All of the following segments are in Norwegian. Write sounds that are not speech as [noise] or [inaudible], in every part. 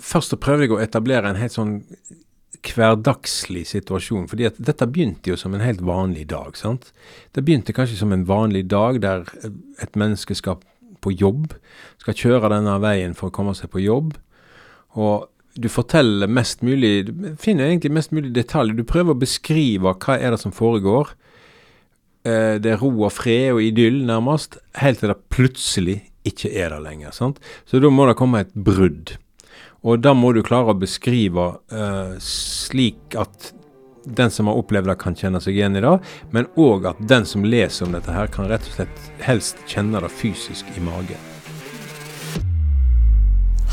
først så prøvde jeg å etablere en helt sånn hverdagslig situasjon. fordi at dette begynte jo som en helt vanlig dag. sant? Det begynte kanskje som en vanlig dag der et menneske skal på jobb, skal kjøre denne veien for å komme seg på jobb. Og du forteller mest mulig Du finner egentlig mest mulig detaljer. Du prøver å beskrive hva er det som foregår. Eh, det er ro og fred og idyll, nærmest, helt til det plutselig ikke er det lenger. sant? Så da må det komme et brudd. Og da må du klare å beskrive uh, slik at den som har opplevd det, kan kjenne seg igjen i det, men òg at den som leser om dette, her kan rett og slett helst kjenne det fysisk i magen.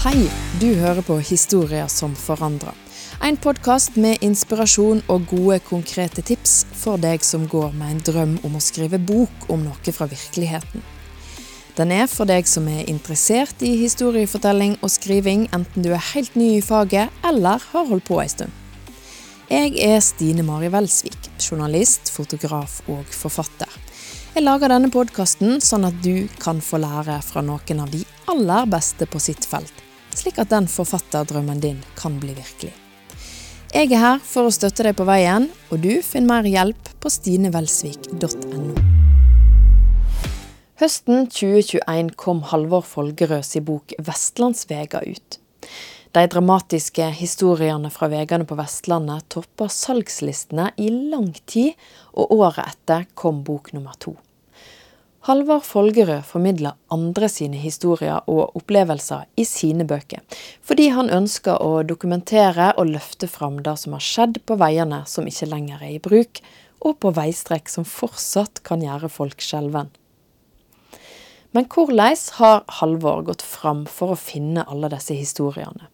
Hei, du hører på Historier som forandrer. En podkast med inspirasjon og gode, konkrete tips for deg som går med en drøm om å skrive bok om noe fra virkeligheten. Den er for deg som er interessert i historiefortelling og skriving, enten du er helt ny i faget eller har holdt på ei stund. Jeg er Stine Mari Welsvik, journalist, fotograf og forfatter. Jeg lager denne podkasten sånn at du kan få lære fra noen av de aller beste på sitt felt, slik at den forfatterdrømmen din kan bli virkelig. Jeg er her for å støtte deg på veien, og du finner mer hjelp på stinevelsvik.no. Høsten 2021 kom Halvor Folgerøs i bok 'Vestlandsvega' ut. De dramatiske historiene fra veiene på Vestlandet toppa salgslistene i lang tid, og året etter kom bok nummer to. Halvor Folgerød formidler andre sine historier og opplevelser i sine bøker, fordi han ønsker å dokumentere og løfte fram det som har skjedd på veiene som ikke lenger er i bruk, og på veistrekk som fortsatt kan gjøre folk skjelven. Men hvordan har Halvor gått fram for å finne alle disse historiene?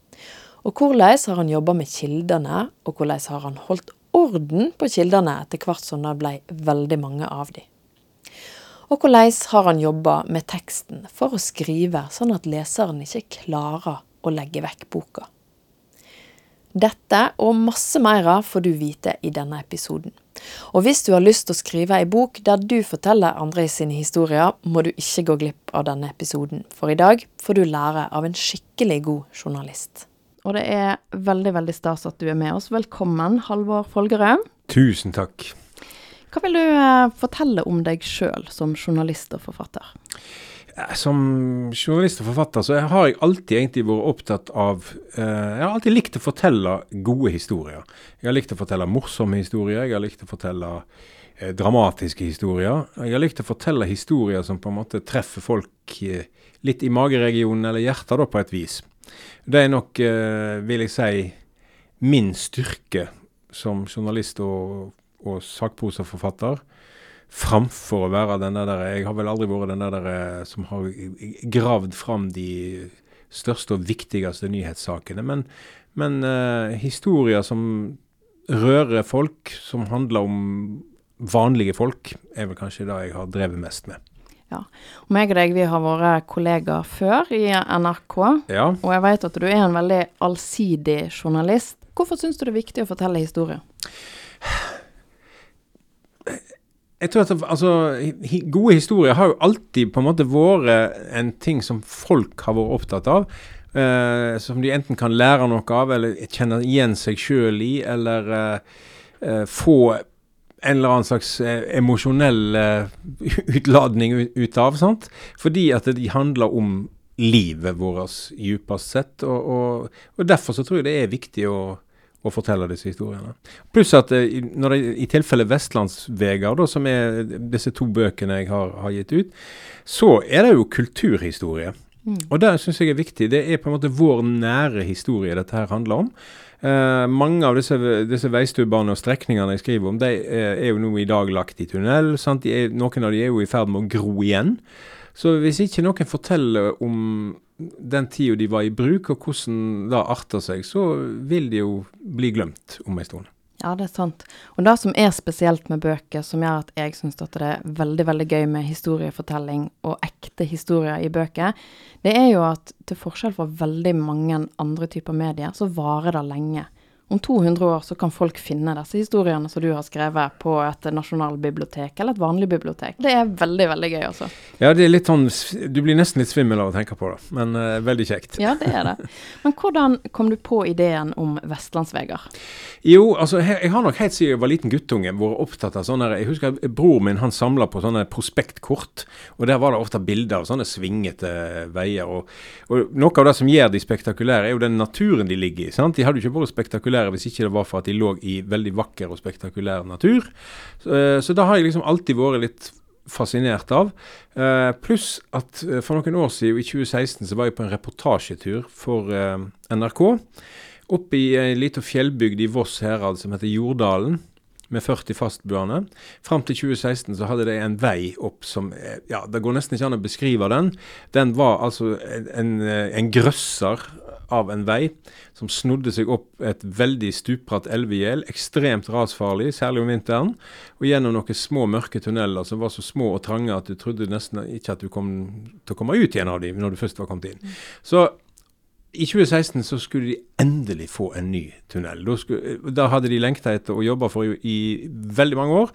Og hvordan har han jobba med kildene, og hvordan har han holdt orden på kildene etter hvert som det ble veldig mange av de? Og hvordan har han jobba med teksten for å skrive sånn at leseren ikke klarer å legge vekk boka? Dette og masse mer får du vite i denne episoden. Og hvis du har lyst til å skrive ei bok der du forteller andre sine historier, må du ikke gå glipp av denne episoden, for i dag får du lære av en skikkelig god journalist. Og det er veldig, veldig stas at du er med oss. Velkommen, Halvor Folgerø. Tusen takk. Hva vil du eh, fortelle om deg sjøl som journalist og forfatter? Som journalist og forfatter så har jeg alltid egentlig vært opptatt av eh, Jeg har alltid likt å fortelle gode historier. Jeg har likt å fortelle morsomme historier. Jeg har likt å fortelle eh, dramatiske historier. Jeg har likt å fortelle historier som på en måte treffer folk eh, litt i mageregionen eller hjertet, da, på et vis. Det er nok, eh, vil jeg si, min styrke som journalist og, og sakprosaforfatter framfor å være den der Jeg har vel aldri vært den der eh, som har gravd fram de største og viktigste nyhetssakene. Men, men uh, historier som rører folk, som handler om vanlige folk, er vel kanskje det jeg har drevet mest med. Ja. Og meg og deg vi har vært kollegaer før i NRK, ja. og jeg vet at du er en veldig allsidig journalist. Hvorfor syns du det er viktig å fortelle historier? [sighs] jeg tror at altså, Gode historier har jo alltid på en måte vært en ting som folk har vært opptatt av. Eh, som de enten kan lære noe av, eller kjenne igjen seg sjøl i, eller uh, uh, få en eller annen slags emosjonell utladning ut av. sant? Fordi at de handler om livet vårt djupest sett. Og, og, og, derfor så tror jeg det er viktig å å fortelle disse historiene. Pluss at eh, når det, i tilfelle Vestlandsvegar, da, som er disse to bøkene jeg har, har gitt ut, så er det jo kulturhistorie. Mm. Og det syns jeg er viktig. Det er på en måte vår nære historie dette her handler om. Eh, mange av disse, disse veistubbene og strekningene jeg skriver om, de er, er jo nå i dag lagt i tunnel. Er, noen av de er jo i ferd med å gro igjen. Så hvis ikke noen forteller om den tida de var i bruk, og hvordan det arter seg, så vil de jo bli glemt om ei stund. Ja, det er sant. Og det som er spesielt med bøker, som gjør at jeg syns det er veldig veldig gøy med historiefortelling og ekte historier i bøker, det er jo at til forskjell fra veldig mange andre typer medier, så varer det lenge. Om 200 år så kan folk finne disse historiene som du har skrevet på et nasjonalbibliotek eller et vanlig bibliotek. Det er veldig, veldig gøy, altså. Ja, det er litt sånn Du blir nesten litt svimmel av å tenke på det, men uh, veldig kjekt. Ja, det er det. Men hvordan kom du på ideen om Vestlandsveger? Jo, altså jeg, jeg har nok helt siden jeg var liten guttunge vært opptatt av sånne Jeg husker bror min han samla på sånne prospektkort, og der var det ofte bilder av sånne svingete veier. Og, og noe av det som gjør de spektakulære, er jo den naturen de ligger i. sant? De hadde jo ikke vært spektakulære spektakulære hvis ikke det var for at de lå i veldig vakker og spektakulær natur. Så, eh, så da har jeg liksom alltid vært litt fascinert av. Eh, pluss at eh, for noen år siden, i 2016, så var jeg på en reportasjetur for eh, NRK. Oppe i ei lita fjellbygd i Voss herad som heter Jordalen med 40 fastboende. Fram til 2016 så hadde de en vei opp som eh, Ja, det går nesten ikke an å beskrive den. Den var altså en, en, en grøsser av en vei som snodde seg opp et veldig stupbratt elvegjel. Ekstremt rasfarlig, særlig om vinteren. Og gjennom noen små mørke tunneler som var så små og trange at du trodde nesten ikke at du kom til å komme ut igjen av dem når du først var kommet inn. Så i 2016 så skulle de endelig få en ny tunnel. Da, skulle, da hadde de lengta etter å jobbe for i, i veldig mange år.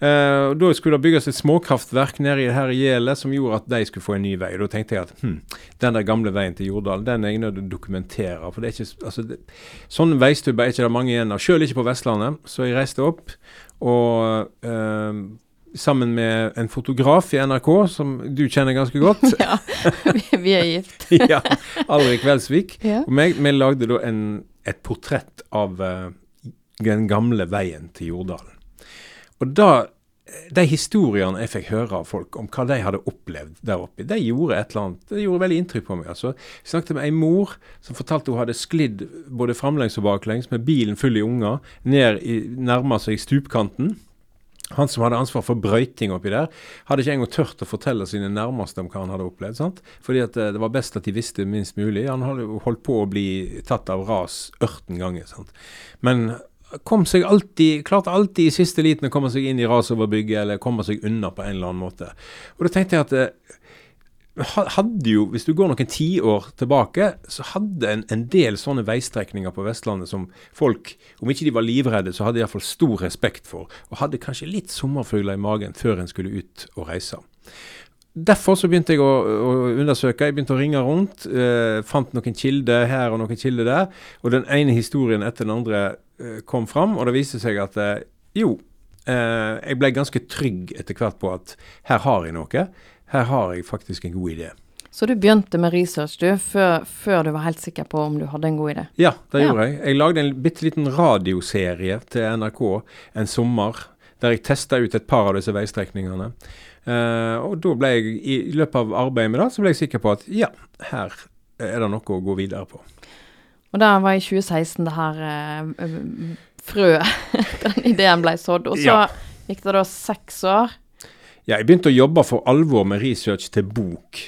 Eh, da skulle det bygges et småkraftverk nede i her gjelet som gjorde at de skulle få en ny vei. Da tenkte jeg at hm, den der gamle veien til Jordal den er jeg nødt til å dokumentere. for det er ikke, altså, det, Sånne veistubber er ikke det mange igjen av. Selv ikke på Vestlandet. Så jeg reiste opp og eh, sammen med en fotograf i NRK som du kjenner ganske godt. [laughs] ja, vi er gift. [laughs] ja, Alrik Welsvik. Ja. Og meg, vi lagde da en, et portrett av uh, den gamle veien til Jordalen. Og da de historiene jeg fikk høre av folk om hva de hadde opplevd der oppe, de gjorde et eller annet, det gjorde veldig inntrykk på meg. altså. Jeg snakket med ei mor som fortalte hun hadde sklidd både framlengs og baklengs med bilen full i unger ned i, nærma seg stupkanten. Han som hadde ansvar for brøyting oppi der, hadde ikke engang tørt å fortelle sine nærmeste om hva han hadde opplevd. sant? Fordi at eh, det var best at de visste minst mulig. Han hadde holdt på å bli tatt av ras ørten ganger. sant? Men kom seg alltid, klarte alltid i siste liten å komme seg inn i rasoverbygget eller komme seg unna på en eller annen måte. Og da tenkte jeg at eh, hadde jo, Hvis du går noen tiår tilbake, så hadde en, en del sånne veistrekninger på Vestlandet som folk, om ikke de var livredde, så hadde de iallfall stor respekt for. Og hadde kanskje litt sommerfugler i magen før en skulle ut og reise. Derfor så begynte jeg å, å undersøke. Jeg begynte å ringe rundt. Eh, fant noen kilder her og noen kilder der. Og den ene historien etter den andre eh, kom fram, og det viste seg at eh, jo, eh, jeg ble ganske trygg etter hvert på at her har jeg noe her har jeg faktisk en god idé. Så du begynte med research du, før, før, du var helt sikker på om du hadde en god idé? Ja, det ja. gjorde jeg. Jeg lagde en bitte liten radioserie til NRK en sommer, der jeg testa ut et par av disse veistrekningene. Eh, og da ble jeg, i løpet av arbeidet med det, så ble jeg sikker på at ja, her er det noe å gå videre på. Og da var i 2016 det her eh, frøet, [laughs] den ideen ble sådd. Og så ja. gikk det da seks år jeg begynte å jobbe for alvor med research til bok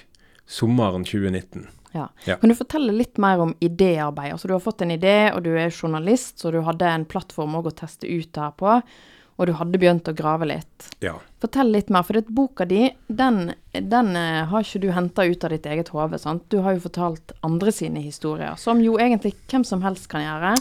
sommeren 2019. Ja. ja. Kan du fortelle litt mer om idéarbeid? Altså, du har fått en idé, og du er journalist, så du hadde en plattform å teste ut her på. Og du hadde begynt å grave litt. Ja. Fortell litt mer, for boka di, den, den uh, har ikke du henta ut av ditt eget hode. Du har jo fortalt andre sine historier, som jo egentlig hvem som helst kan gjøre.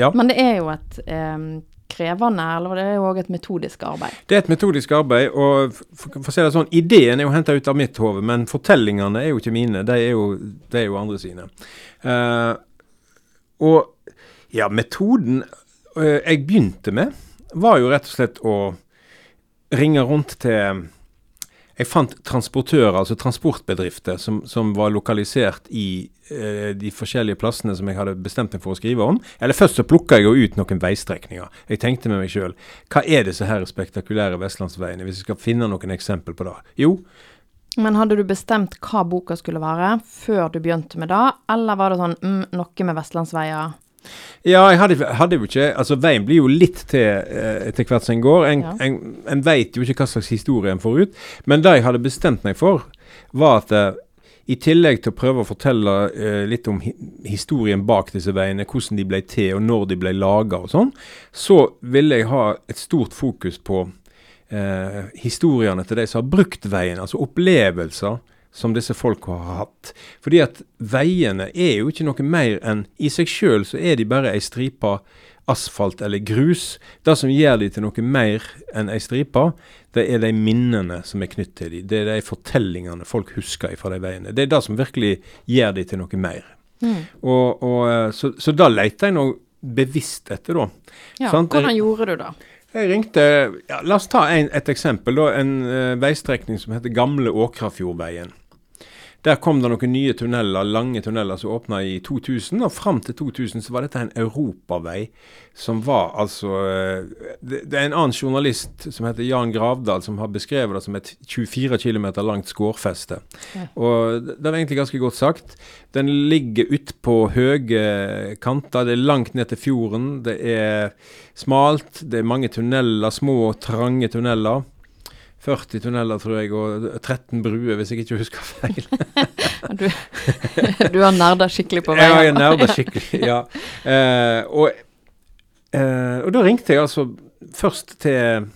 Ja. Men det er jo et um, krevende, eller det er jo òg et metodisk arbeid? Det er et metodisk arbeid, og for, for å si det sånn, ideen er jo henta ut av mitt hode, men fortellingene er jo ikke mine, de er jo, de er jo andre sine. Uh, og ja, metoden uh, jeg begynte med, var jo rett og slett å ringe rundt til jeg fant transportører, altså transportbedrifter, som, som var lokalisert i eh, de forskjellige plassene som jeg hadde bestemt meg for å skrive om. Eller først så plukka jeg jo ut noen veistrekninger. Jeg tenkte med meg sjøl, hva er disse her spektakulære vestlandsveiene, hvis jeg skal finne noen eksempel på det? Jo. Men hadde du bestemt hva boka skulle være før du begynte med det, eller var det sånn mm, noe med vestlandsveier? Ja, jeg hadde, hadde, jo ikke Altså, veien blir jo litt til eh, etter hvert som en går. En, ja. en, en veit jo ikke hva slags historie en får ut. Men det jeg hadde bestemt meg for, var at eh, i tillegg til å prøve å fortelle eh, litt om hi historien bak disse veiene, hvordan de ble til og når de ble laga og sånn, så ville jeg ha et stort fokus på eh, historiene til de som har brukt veien, altså opplevelser som disse folka har hatt. Fordi at veiene er jo ikke noe mer enn I seg sjøl så er de bare ei stripe asfalt eller grus. Det som gjør de til noe mer enn ei stripe, det er de minnene som er knyttet til dem. Det er de fortellingene folk husker fra de veiene. Det er det som virkelig gjør de til noe mer. Mm. Og, og, eh, så, så da leter jeg nå bevisst etter, da. Ja, sånn, hvordan gjorde du det? Jeg ringte ja, La oss ta en, et eksempel. Da, en uh, veistrekning som heter Gamle Åkrafjordveien. Der kom det noen nye tunneler, lange tunneler som åpna i 2000. Og fram til 2000 så var dette en europavei som var altså eh, det, det, er en annen journalist som heter Jan Gravdal som har beskrevet det som et 24 km langt skårfeste. Ja. Og det er egentlig ganske godt sagt. Den ligger utpå høye kanter. Det er langt ned til fjorden. Det er smalt. Det er mange tunneler, små, trange tunneler. 40 tunneler, tror jeg, og 13 bruer, hvis jeg ikke husker feil. [laughs] du, [laughs] du, har nerda skikkelig på veien? Ja, jeg har nerda skikkelig, [laughs] ja. Uh, og, uh, og, da ringte jeg altså først til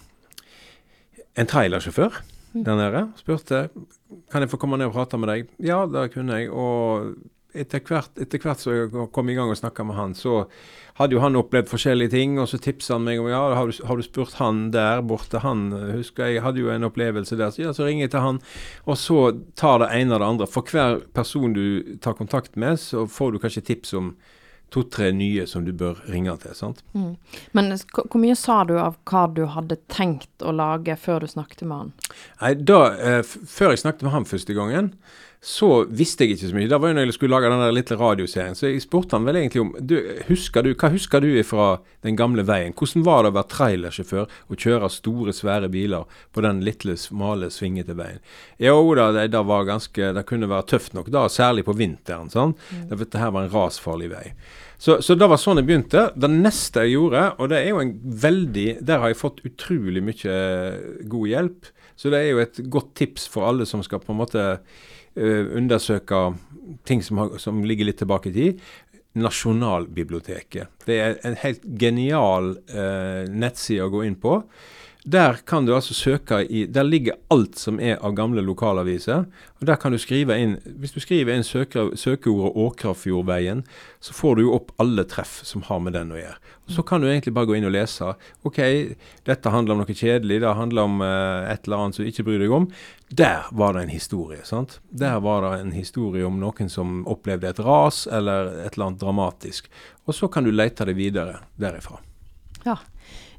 en trailersjåfør mm. der nede. Spurte kan jeg få komme ned og prate med deg. Ja, det kunne jeg. Og etter hvert, etter hvert så jeg kom i gang og snakka med han, så hadde jo han opplevd forskjellige ting. Og så tipsa han meg om ja, har du, har du, spurt han der borte? Han husker jeg hadde jo en opplevelse der. Så ja, så ringer jeg til han. Og så tar det ene og det andre. For hver person du tar kontakt med, så får du kanskje tips om to-tre nye som du bør ringe til. sant? Mm. Men hvor mye sa du av hva du hadde tenkt å lage før du snakket med han? Nei, da, eh, Før jeg snakket med han første gangen, så visste jeg ikke så mye. Det var jo når jeg skulle lage den der lille radioserien. Så jeg spurte han vel egentlig om du, husker du, Hva husker du fra den gamle veien? Hvordan var det å være trailersjåfør og kjøre store, svære biler på den lille, smale, svingete veien? Jo da, det, det, var ganske, det kunne være tøft nok da, særlig på vinteren. sånn. Mm. Dette her var en rasfarlig vei. Så, så det var sånn jeg begynte. Det neste jeg gjorde, og det er jo en veldig Der har jeg fått utrolig mye god hjelp. Så det er jo et godt tips for alle som skal på en måte undersøke ting som, har, som, ligger litt tilbake i tid. Nasjonalbiblioteket. Det er en helt genial eh, nettside å gå inn på. Der kan du altså søke i Der ligger alt som er av gamle lokalaviser. og Der kan du skrive inn Hvis du skriver inn søke, søkeordet Åkrafjordveien, så får du jo opp alle treff som har med den å gjøre. Og Så kan du egentlig bare gå inn og lese. OK, dette handler om noe kjedelig. Det handler om uh, et eller annet som du ikke bryr deg om. Der var det en historie. sant? Der var det en historie om noen som opplevde et ras eller et eller annet dramatisk. Og så kan du lete deg videre derifra. Ja.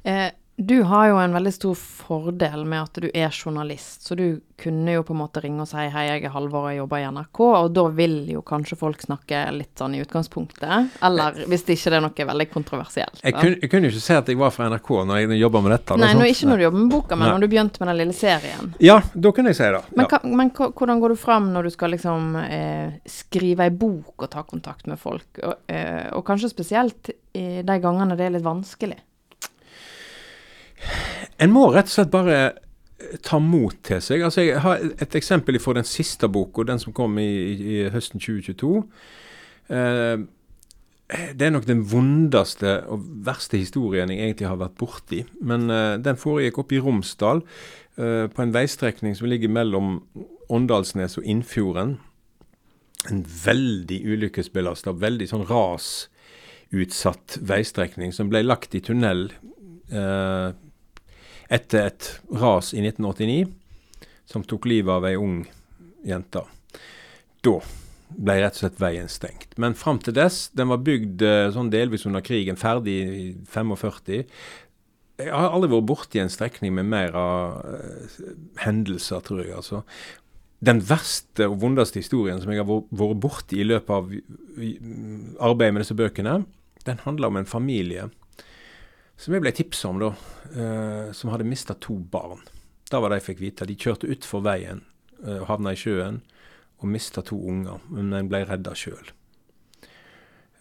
Eh, du har jo en veldig stor fordel med at du er journalist, så du kunne jo på en måte ringe og si hei, jeg er Halvor og jeg jobber i NRK, og da vil jo kanskje folk snakke litt sånn i utgangspunktet. Eller hvis det ikke er noe veldig kontroversielt. Jeg kunne, jeg kunne, jo ikke si at jeg var fra NRK når jeg jobba med dette. Nei, nå, ikke når du jobber med boka, men Nei. når du begynte med den lille serien. Ja, da kunne jeg si det. Men, ja. men hvordan går du fram når du skal liksom eh, skrive ei bok og ta kontakt med folk, og, eh, og kanskje spesielt i de gangene det er litt vanskelig? En må rett og slett bare eh, ta mot til seg. Altså Jeg har et eksempel fra den siste boka, den som kom i, i høsten 2022. Eh, det er nok den vondeste og verste historien jeg egentlig har vært borti. Men eh, den foregikk oppe i Romsdal, eh, på en veistrekning som ligger mellom Åndalsnes og Innfjorden. En veldig ulykkesbelasta, veldig sånn rasutsatt veistrekning som ble lagt i tunnel. Eh, etter et ras i 1989 som tok livet av ei ung jente. Da ble rett og slett veien stengt. Men fram til dess, den var bygd eh, sånn delvis under krigen, ferdig i 45. Jeg har aldri vært borti en strekning med mer av uh, hendelser, tror jeg. altså. Den verste og vondeste historien som jeg har vært borti i løpet av arbeidet med disse bøkene, den handler om en familie som jeg ble tipsa om, da, uh, som hadde mista to barn. Det var det jeg fikk vite. De kjørte utfor veien uh, og havna i sjøen og mista to unger, men en ble redda sjøl.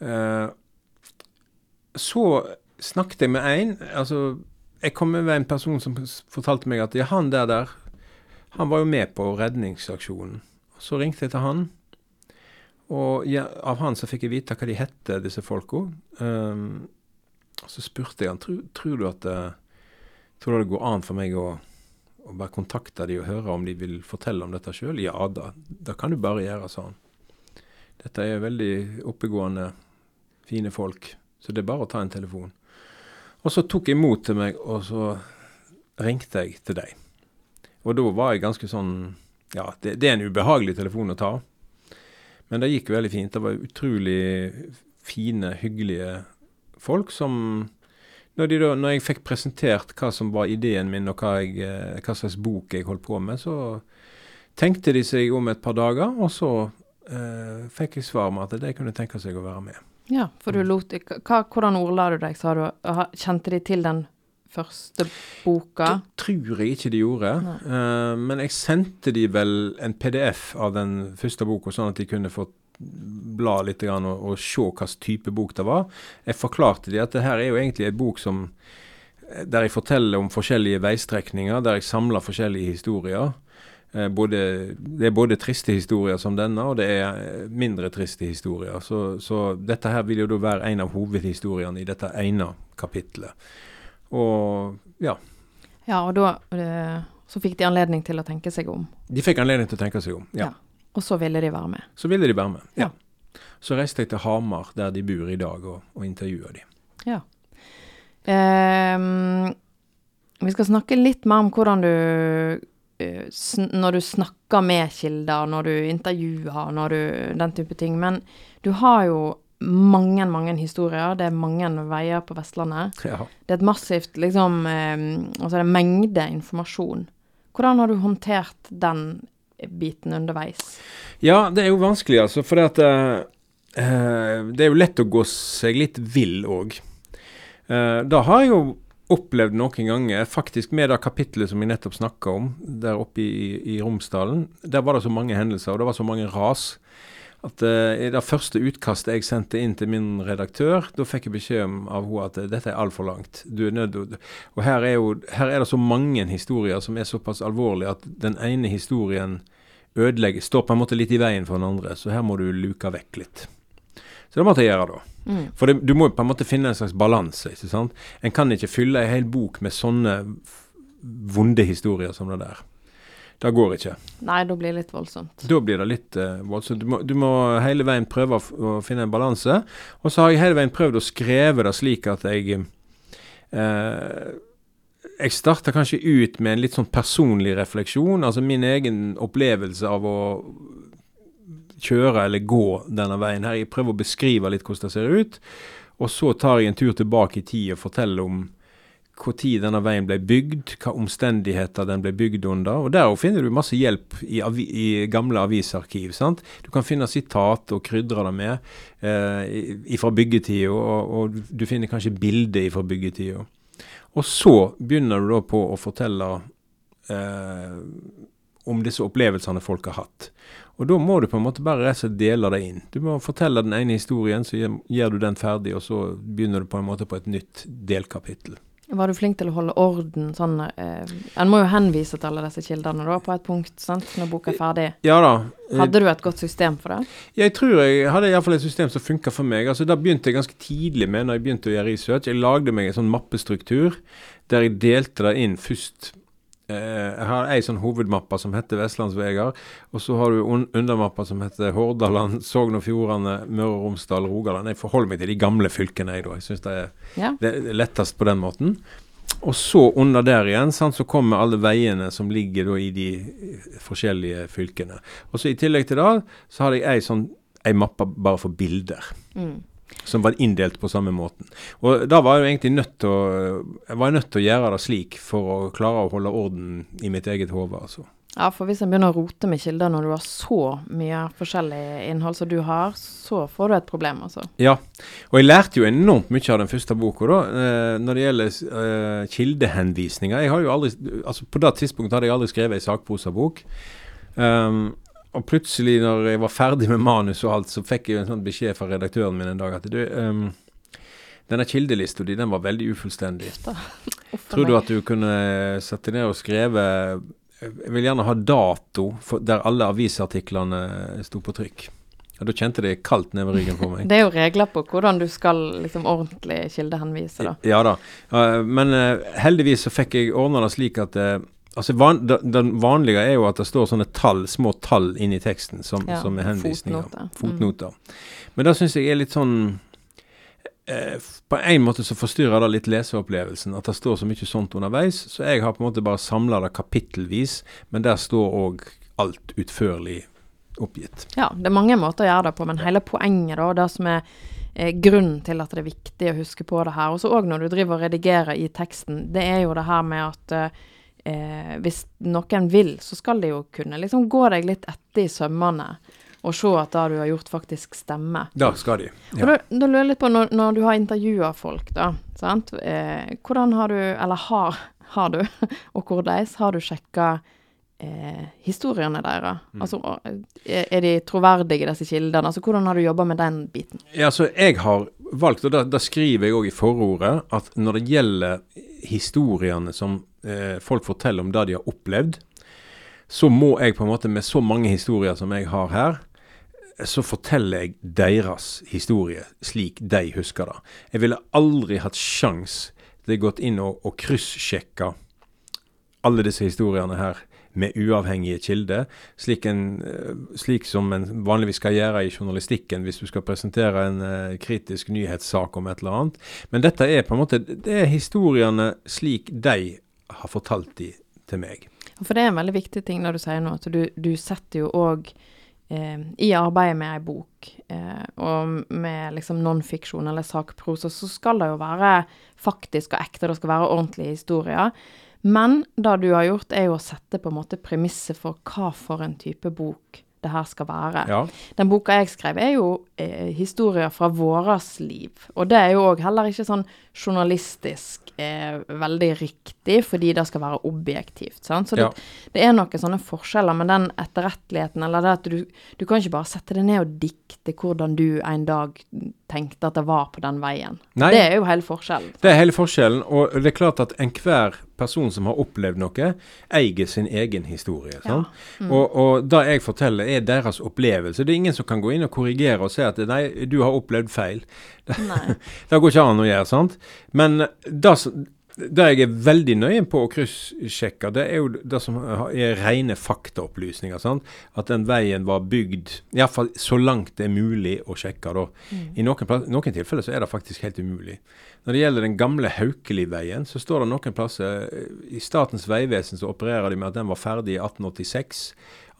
Eh, så snakket jeg med en altså, Jeg kom med en person som fortalte meg at ja, han der der, han var jo med på redningsaksjonen. Så ringte jeg til han. Og ja, av han så fikk jeg vite hva de hette, disse folka. Um, så spurte jeg han tror, tror du at uh, tror du det går an for meg å, å bare kontakte de og høre om de vil fortelle om dette sjøl. Ja da, det kan du bare gjøre, sa han. Dette er veldig oppegående, fine folk, så det er bare å ta en telefon. Og så tok jeg imot til meg, og så ringte jeg til deg. Og da var jeg ganske sånn Ja, det, det er en ubehagelig telefon å ta. Men det gikk veldig fint. Det var utrolig fine, hyggelige folk som når, da, når, jeg fikk presentert hva som var ideen min, og hva, jeg, eh, hva, slags bok jeg holdt på med, så tenkte de seg om et par dager, og så eh, fikk jeg svar med at de kunne tenke seg å være med. Ja, for du lot hva, Hvordan ordla du deg, sa du? Kjente de til den første boka? Det tror jeg ikke de gjorde. Uh, men jeg sendte de vel en PDF av den første boka, sånn at de kunne få bla litt og, og se hvilken type bok det var. Jeg forklarte de at det her er jo egentlig en bok som der jeg forteller om forskjellige veistrekninger, der jeg samler forskjellige historier. Eh, både, det er både triste historier som denne, og det er mindre triste historier. Så, så dette her vil jo da være en av hovedhistoriene i dette ene kapitlet. Og ja. Ja, og da eh, så fikk de anledning til å tenke seg om? De fikk anledning til å tenke seg om, ja. ja. Og så ville de være med? Så ville de være med, ja. ja. Så reiste jeg til Hamar, der de bor i dag, og, og intervjua de. Ja. Um, vi skal snakke litt mer om hvordan du uh, Når du snakker med kilder, når du intervjuer, når du Den type ting. Men du har jo mange, mange historier. Det er mange veier på Vestlandet. Ja. Det er et massivt liksom eh, Altså det er mengde informasjon. Hvordan har du håndtert den biten underveis? Ja, det er jo vanskelig, altså. For det, uh, det er jo lett å gå seg litt vill òg. Uh, eh, da har jeg jo opplevd noen ganger, faktisk med det kapitlet som vi nettopp snakka om, der oppe i, i Romsdalen. Der var det så mange hendelser, og det var så mange ras at uh, i det første utkastet jeg sendte inn til min redaktør, da fikk jeg beskjed av henne at uh, dette er altfor langt. Du er nødt Og her er, jo, her er det så mange historier som er såpass alvorlige at den ene historien ødelegger, står på en måte litt i veien for den andre. Så her må du luke vekk litt. Så det måtte jeg gjøre, da. Mm. For det, du må på en måte finne en slags balanse. ikke sant? En kan ikke fylle en hel bok med sånne vonde historier som det der. Det går ikke. Nei, da blir det litt voldsomt. Da blir det litt uh, voldsomt. Du må, du må, hele veien prøve å, finne en balanse. Og så har jeg hele veien prøvd å skreve det slik at jeg uh, Jeg starter kanskje ut med en litt sånn personlig refleksjon. Altså min egen opplevelse av å kjøre eller gå denne veien her. Jeg prøver å beskrive litt hvordan det ser ut. Og så tar jeg en tur tilbake i tid og forteller om når denne veien ble bygd, hva omstendigheter den ble bygd under. og Der finner du masse hjelp i, avi, i gamle avisarkiv. sant? Du kan finne sitat og krydre det med eh, fra byggetida, og, og, du finner kanskje bilder fra byggetida. Og så begynner du da på å fortelle eh, om disse opplevelsene folk har hatt. Og da må du på en måte bare dele det inn. Du må fortelle den ene historien, så gjør du den ferdig, og så begynner du på en måte på et nytt delkapittel. Var du flink til å holde orden? Sånn, eh, en må jo henvise til alle disse kildene da, på et punkt, sant, når boka er ferdig. Ja da. Hadde du et godt system for det? Jeg tror jeg hadde iallfall et system som funka for meg. Altså, Da begynte jeg ganske tidlig med når jeg begynte å gjøre research. Jeg lagde meg en sånn mappestruktur der jeg delte det inn først jeg har ei sånn hovedmappe som heter Vestlandsveger. Og så har du un undermapper som heter Hordaland, Sogn og Fjordane, Møre og Romsdal, Rogaland. Jeg forholder meg til de gamle fylkene, jeg, da. Jeg syns det, ja. det, er lettest på den måten. Og så under der igjen sant, så kommer alle veiene som ligger da, i de forskjellige fylkene. Og så I tillegg til det så har jeg ei sånn ei mappe bare for bilder. Mm som var inndelt på samme måten. Og da var jeg jo egentlig nødt til å, jeg var nødt til å gjøre det slik for å klare å holde orden i mitt eget hode. altså. Ja, for hvis en begynner å rote med kilder når du har så mye forskjellig innhold som du har, så får du et problem, altså. Ja, og jeg lærte jo enormt mye av den første boka, da, eh, når det gjelder uh, kildehenvisninger. Jeg har jo aldri, altså På det tidspunktet hadde jeg aldri skrevet ei sakprosabok. Um, og plutselig, når jeg var ferdig med manus og alt, så fikk jeg en sånn beskjed fra redaktøren min en dag at du um, denne kildelista di, den var veldig ufullstendig. [laughs] Tror du at du kunne sette ned og skreve Jeg vil gjerne ha dato for, der alle avisartiklene sto på trykk. Ja, da kjente det kaldt nedover ryggen på [laughs] meg. Det er jo regler på hvordan du skal liksom ordentlig kildehenvise, da. Ja da. Men uh, heldigvis så fikk jeg ordna det slik at uh, Altså van, Den vanlige er jo at det står sånne tall, små tall inni teksten som, ja, som er henvisninger. Fotnoter. Fotnoter. Mm. Men det syns jeg er litt sånn eh, på en måte så forstyrrer det litt leseopplevelsen at det står så mye sånt underveis. Så jeg har på en måte bare samla det kapittelvis, men der står òg alt utførlig oppgitt. Ja, det er mange måter å gjøre det på, men hele poenget, da, det som er eh, grunnen til at det er viktig å huske på det her, også òg når du driver og redigerer i teksten, det er jo det her med at eh, hvis noen vil, så skal de jo kunne liksom gå deg litt etter i sømmene og se at det du har gjort, faktisk stemmer. Da skal de. Ja. Og da, da, lurer jeg litt på, når, når du har intervjua folk, da, sant? Eh, hvordan har du, eller har, har du, [laughs] og hvordan har du sjekka eh, historiene deres? Mm. Altså, er, er, de troverdige, disse kildene? Altså, hvordan har du jobba med den biten? Ja, altså, jeg har valgt, og da, da skriver jeg òg i forordet, at når det gjelder historiene som eh, folk forteller om det de har opplevd, så må jeg på en måte, med så mange historier som jeg har her, så forteller jeg deres historie slik de husker det. Jeg ville aldri hatt sjans til å gått inn og, og kryssjekka alle disse historiene her med uavhengige kilder, slik, eh, slik, som en vanligvis skal gjøre i journalistikken hvis du skal presentere en uh, kritisk nyhetssak om et eller annet. Men dette er på en måte det er historiene slik de har fortalt de til meg. For det er en veldig viktig ting når du sier nå, at du, du setter jo òg eh, i arbeidet med ei bok, eh, og med liksom non-fiksjon eller sakprosa, så skal det jo være faktisk og ekte, det skal være ordentlige historier. Men det du har gjort, er jo å sette på en måte premisset for hva for en type bok det her skal være. Ja. Den boka jeg skrev, er jo eh, historier fra våres liv. Og det er jo òg heller ikke sånn journalistisk eh, veldig riktig, fordi det skal være objektivt. Sant? Så det, ja. det, er noen sånne forskjeller, men den etterretteligheten, eller det at du, du kan ikke bare sette deg ned og dikte hvordan du en dag tenkte at det var på den veien. Nei, det er jo hele forskjellen. Det er hele forskjellen, og det er klart at enhver person som har opplevd noe, eier sin egen historie. Ja. Mm. Og, og det jeg forteller, er deres opplevelse. Det er ingen som kan gå inn og korrigere og si at nei, du har opplevd feil. Det, [laughs] det går ikke an å gjøre, sant. Men det det jeg er veldig nøye på å kryssjekke, det er jo det som er rene faktaopplysninger. Sant? At den veien var bygd iallfall så langt det er mulig å sjekke. Da. Mm. I noen, noen, tilfeller så er det faktisk helt umulig. Når det gjelder den gamle Haukeli-veien, så står det noen plasser I Statens vegvesen så opererer de med at den var ferdig i 1886.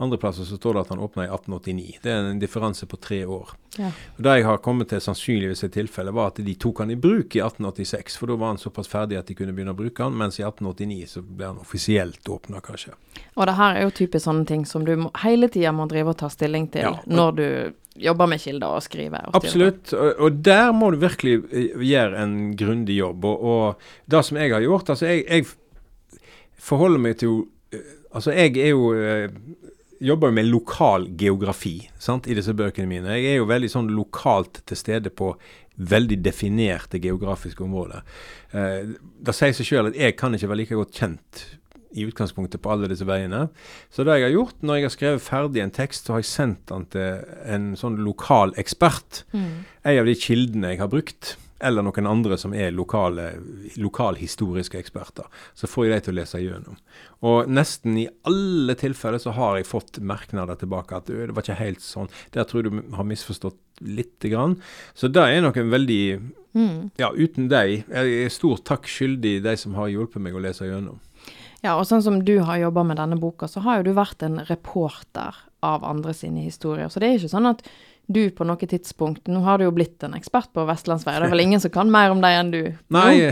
Andre plasser så står det at han åpna i 1889. Det er en differanse på tre år. Ja. Og Det jeg har kommet til sannsynligvis et tilfelle, var at de tok han i bruk i 1886. For da var han såpass ferdig at de kunne begynne å bruke han, mens i 1889 så ble han offisielt åpna, kanskje. Og det her er jo typisk sånne ting som du må, hele tida må drive og ta stilling til ja, når du jobber med kilder og skriver. Og Absolutt, og, og, der må du virkelig eh, gjøre en grundig jobb. Og, og, det som jeg har gjort Altså, jeg, jeg forholder meg til jo Altså, jeg er jo eh, jobber jo med lokal geografi sant, i disse bøkene mine. Jeg er jo veldig sånn lokalt til stede på veldig definerte geografiske områder. Eh, det sier seg sjøl at jeg kan ikke være like godt kjent i utgangspunktet på alle disse veiene. Så det jeg har gjort, når jeg har skrevet ferdig en tekst, så har jeg sendt den til en sånn lokal ekspert. Mm. En av de kildene jeg har brukt eller noen andre som er lokale, lokalhistoriske eksperter. Så får jeg de til å lese gjennom. Og nesten i alle tilfeller så har jeg fått merknader tilbake at det var ikke helt sånn. Der tror jeg du har misforstått lite grann. Så det er noen veldig mm. Ja, uten deg. Jeg er stor takk skyldig de som har hjulpet meg å lese gjennom. Ja, og sånn som du har jobba med denne boka, så har jo du vært en reporter av andre sine historier. Så det er ikke sånn at du på noe tidspunkt Nå har du jo blitt en ekspert på Vestlandsveier, det er vel ingen som kan mer om deg enn du. Nei.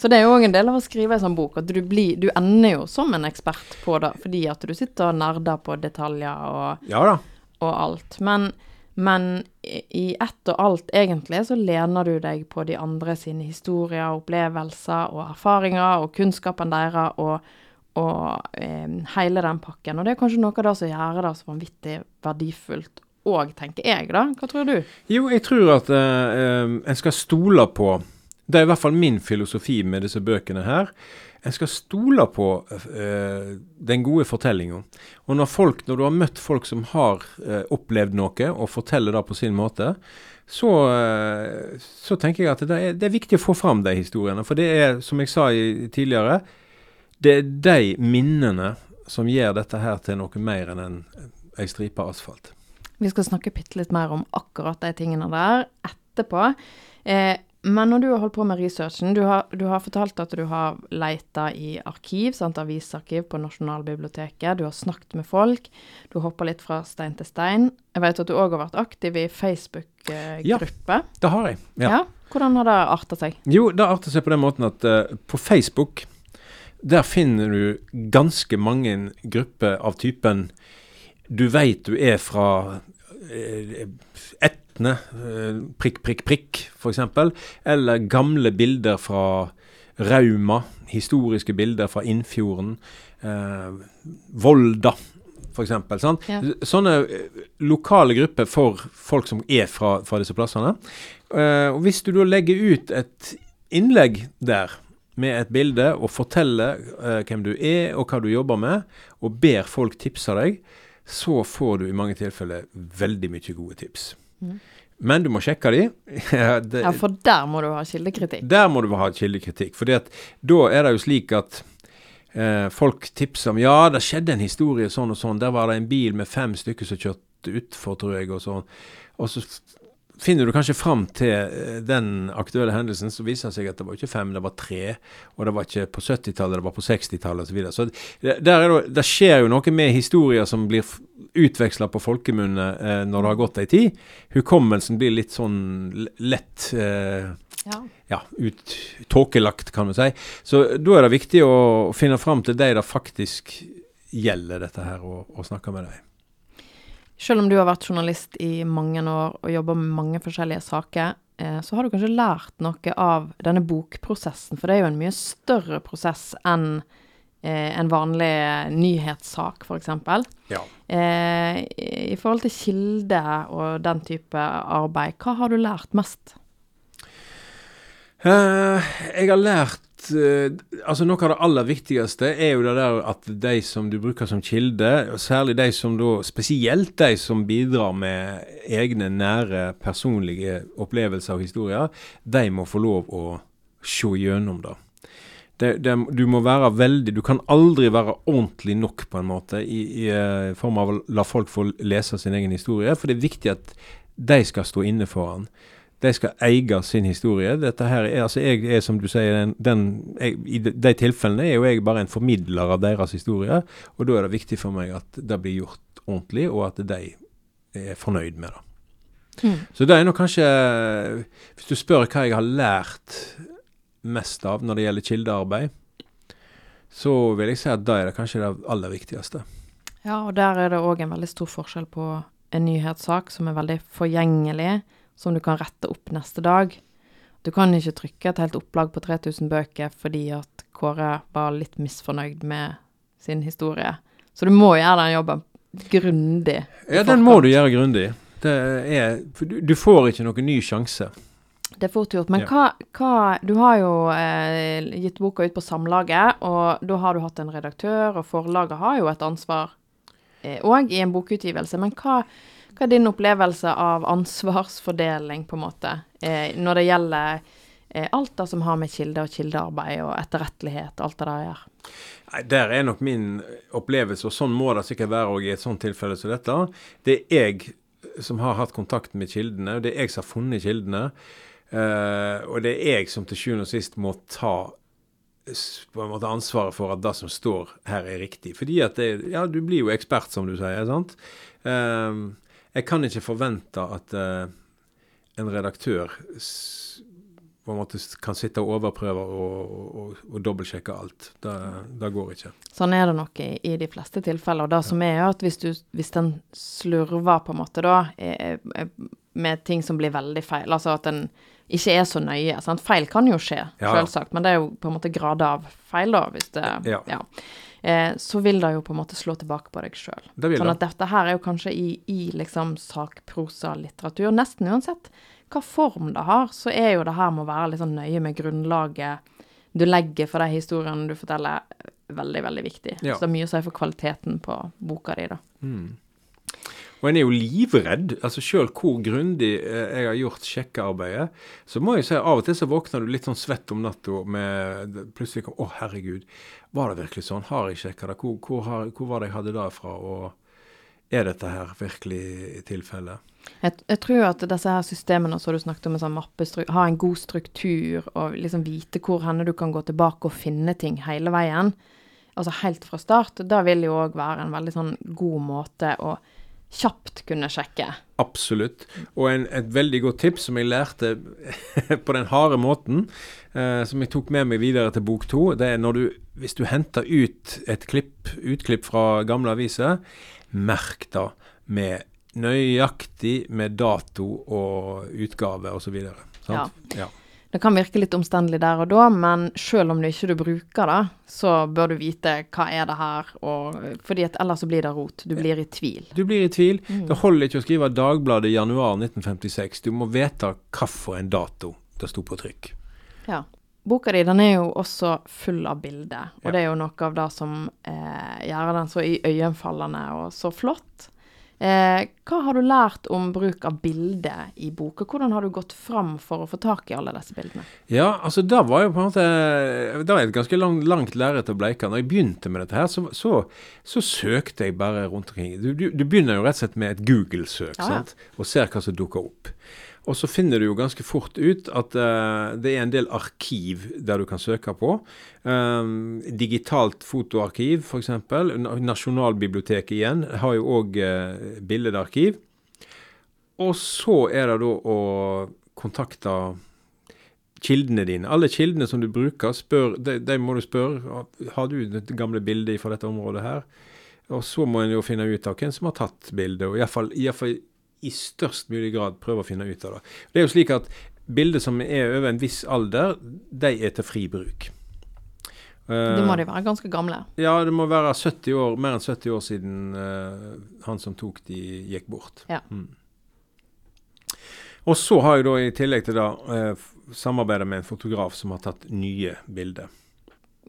så det er jo òg en del av å skrive en sånn bok, at du, blir, du ender jo som en ekspert på det, fordi at du sitter og nerder på detaljer og, ja og alt. Men, men i ett og alt, egentlig, så lener du deg på de andre sine historier, opplevelser og erfaringer og kunnskapen deres og, og eh, hele den pakken. Og det er kanskje noe av det som gjør det så vanvittig verdifullt òg, tenker jeg, da. Hva tror du? Jo, jeg tror at uh, en skal stole på Det er i hvert fall min filosofi med disse bøkene her. En skal stole på uh, den gode fortellinga. Og når, folk, når du har møtt folk som har uh, opplevd noe, og forteller det på sin måte, så, så tenker jeg at det er, det er, viktig å få fram de historiene. For det er, som jeg sa i, tidligere, det er de minnene som gjør dette her til noe mer enn en, ei stripe asfalt. Vi skal snakke bitte litt mer om akkurat de tingene der etterpå. Eh, Men når du har holdt på med researchen, du har, du har fortalt at du har leita i arkiv, sant, avisarkiv på Nasjonalbiblioteket, du har snakket med folk, du hopper litt fra stein til stein. Jeg vet at du òg har vært aktiv i Facebook-gruppe. Ja, det har jeg. Ja. Ja. Hvordan har det arta seg? Jo, det arter seg på den måten at uh, på Facebook der finner du ganske mange grupper av typen du veit du er fra Etne, eh, prikk, prikk, prikk, f.eks. Eller gamle bilder fra Rauma. Historiske bilder fra Innfjorden. Eh, Volda, f.eks. Sant? Ja. Sånne eh, lokale grupper for folk som er fra, fra disse plassene. Eh, og Hvis du da legger ut et innlegg der med et bilde og forteller eh, hvem du er og hva du jobber med, og ber folk tipse deg, så får du i mange tilfeller veldig mye gode tips. Mm. Men du må sjekke de. [laughs] Det- Ja, for der må du ha kildekritikk. der må du ha kildekritikk. For da er det jo slik at eh, folk tipser om ja, det skjedde en historie sånn og sånn. Der var det en bil med fem stykker som kjørte utfor, tror jeg, og sånn. Og så finner du kanskje fram til eh, den aktuelle hendelsen, så viser det seg at det var ikke fem, det var tre. Og det var ikke på 70-tallet, det var på 60-tallet osv. Så, videre. så det, det, det skjer jo noe med historier som blir utveksla på folkemunne eh, når det har gått ei tid. Hukommelsen blir litt sånn lett eh, Ja. ja, ut, tåkelagt, kan vi si. Så da er det viktig å finne fram til de det faktisk gjelder, dette her, og, og snakke med dem. Selv om du har vært journalist i mange år og jobber med mange forskjellige saker, eh, så har du kanskje lært noe av denne bokprosessen, for det er jo en mye større prosess enn eh, en vanlig nyhetssak, f.eks. Ja. Eh, I forhold til kilde og den type arbeid, hva har du lært mest? Jeg har lært Altså Noe av det aller viktigste er jo det der at de som du bruker som kilde, og særlig de som da Spesielt de som bidrar med egne nære, personlige opplevelser og historier, de må få lov å se gjennom det. Det, det, du må være veldig Du kan aldri være ordentlig nok, på en måte, i, i eh, form av å la folk få lese sin egen historie. For det er viktig at de skal stå inne for den. De skal eie sin historie. Dette her er, altså Jeg er, som du sier, den, den jeg, I de, tilfellene er jo jeg bare en formidler av deres historie. Og da er det viktig for meg at det blir gjort ordentlig, og at de er fornøyd med det. Mm. Så det er nok kanskje Hvis du spør hva jeg har lært mest av når det gjelder kildearbeid, så vil jeg si at da er det kanskje det aller viktigste. Ja, og der er det òg en veldig stor forskjell på en nyhetssak som er veldig forgjengelig, som du kan rette opp neste dag. Du kan ikke trykke et helt opplag på 3000 bøker fordi at Kåre var litt misfornøyd med sin historie. Så du må gjøre den jobben grundig. Ja, den må du gjøre grundig. Du, får ikke noen ny sjanse. Det er fort gjort. Men hva, hva Du har jo eh, gitt boka ut på Samlaget, og da har du hatt en redaktør, og forlaget har jo et ansvar òg i en bokutgivelse. Men hva, hva er din opplevelse av ansvarsfordeling, på en måte, eh, når det gjelder eh, alt det som har med kilde og kildearbeid og etterrettelighet og alt det der å gjøre? Nei, Der er nok min opplevelse, og sånn må det sikkert være også i et sånt tilfelle som dette. Det er jeg som har hatt kontakt med kildene, og det er jeg som har funnet kildene. eh, og det er jeg som til sjuende og sist må ta på en måte ansvaret for at det som står her, er riktig. Fordi at det, ja, du blir jo ekspert, som du sier. sant? Eh, jeg kan ikke forvente at uh, en redaktør på en måte kan sitte og overprøve og, og, og, dobbeltsjekke alt. Det, det går ikke. Sånn er det nok i, i de fleste tilfeller. Og det som er, at hvis, du, hvis den slurver på en måte da, eh, eh, med ting som blir veldig feil, altså at den ikke er så nøye sant? Feil kan jo skje, Ja. selvsagt, men det er jo på en måte grader av feil, da, hvis det Ja. Eh, så vil det jo på en måte slå tilbake på deg sjøl. Sånn at dette her er jo kanskje i, i liksom sakprosalitteratur, nesten uansett hva form det har, så er jo det her med å være litt sånn nøye med grunnlaget du legger for de historiene du forteller, veldig, veldig viktig. Ja. Så det er mye å si for kvaliteten på boka di, da. Mm. Og en er jo livredd. altså Sjøl hvor grundig eh, jeg har gjort sjekkearbeidet, så må jeg si av og til så våkner du litt sånn svett om natta med plutselig Å, Å, herregud, var det virkelig sånn? Har jeg sjekka det? Hvor, hvor, har, hvor var det jeg hadde det fra? Og er dette her virkelig tilfellet? Jeg, jeg, tror at disse her systemene som du snakket om, sånn har en god struktur og liksom vite hvor henne du kan gå tilbake og finne ting hele veien, altså helt fra start, da vil jo òg være en veldig sånn god måte å kjapt kunne sjekke. Absolutt. Og en, et veldig godt tips som jeg lærte [laughs] på den harde måten, eh, som jeg tok med meg videre til bok to, det er når du, hvis du henter ut et klipp, utklipp fra gamle aviser, merk da med nøyaktig med dato og utgave osv. Ja. ja. Det kan virke litt omstendelig der og da, men selv om du ikke bruker det, så bør du vite hva er det her, og, fordi ellers så blir det rot. Du blir i tvil. Du blir i tvil. Mm. Det holder ikke å skrive Dagbladet i januar 1956. Du må vite hvilken dato det sto på trykk. Ja. Boka di den er jo også full av bilder, og ja. det er jo noe av det som eh, gjør den så iøynefallende og så flott. Eh, hva har du lært om bruk av bilder i boka? Hvordan har du gått fram for å få tak i alle disse bildene? Ja, altså det var jo på en måte Det var et ganske langt, langt lerret å bleike. Når jeg begynte med dette her, så, så, så søkte jeg bare rundt omkring. Du, du, du, begynner jo rett og slett med et Google-søk, ja, ja. og ser hva som dukker opp. Og så finner du jo ganske fort ut at uh, det er en del arkiv der du kan søke på. Um, digitalt fotoarkiv, f.eks. Nasjonalbiblioteket igjen har jo òg uh, bildearkiv. Og så er det da å kontakte kildene dine. Alle kildene som du bruker, spør, de, de må du spørre. Har du det gamle bildet fra dette området her? Og så må en jo finne ut av hvem som har tatt bildet. og i hvert fall, i størst mulig grad prøve å finne ut av det. Det er jo slik at bilder som er over en viss alder, de er til fri bruk. Det må de være ganske gamle? Ja, det må være 70 år, mer enn 70 år siden uh, han som tok de, gikk bort. Ja. Mm. Og så har jeg da i tillegg til det uh, samarbeida med en fotograf som har tatt nye bilder.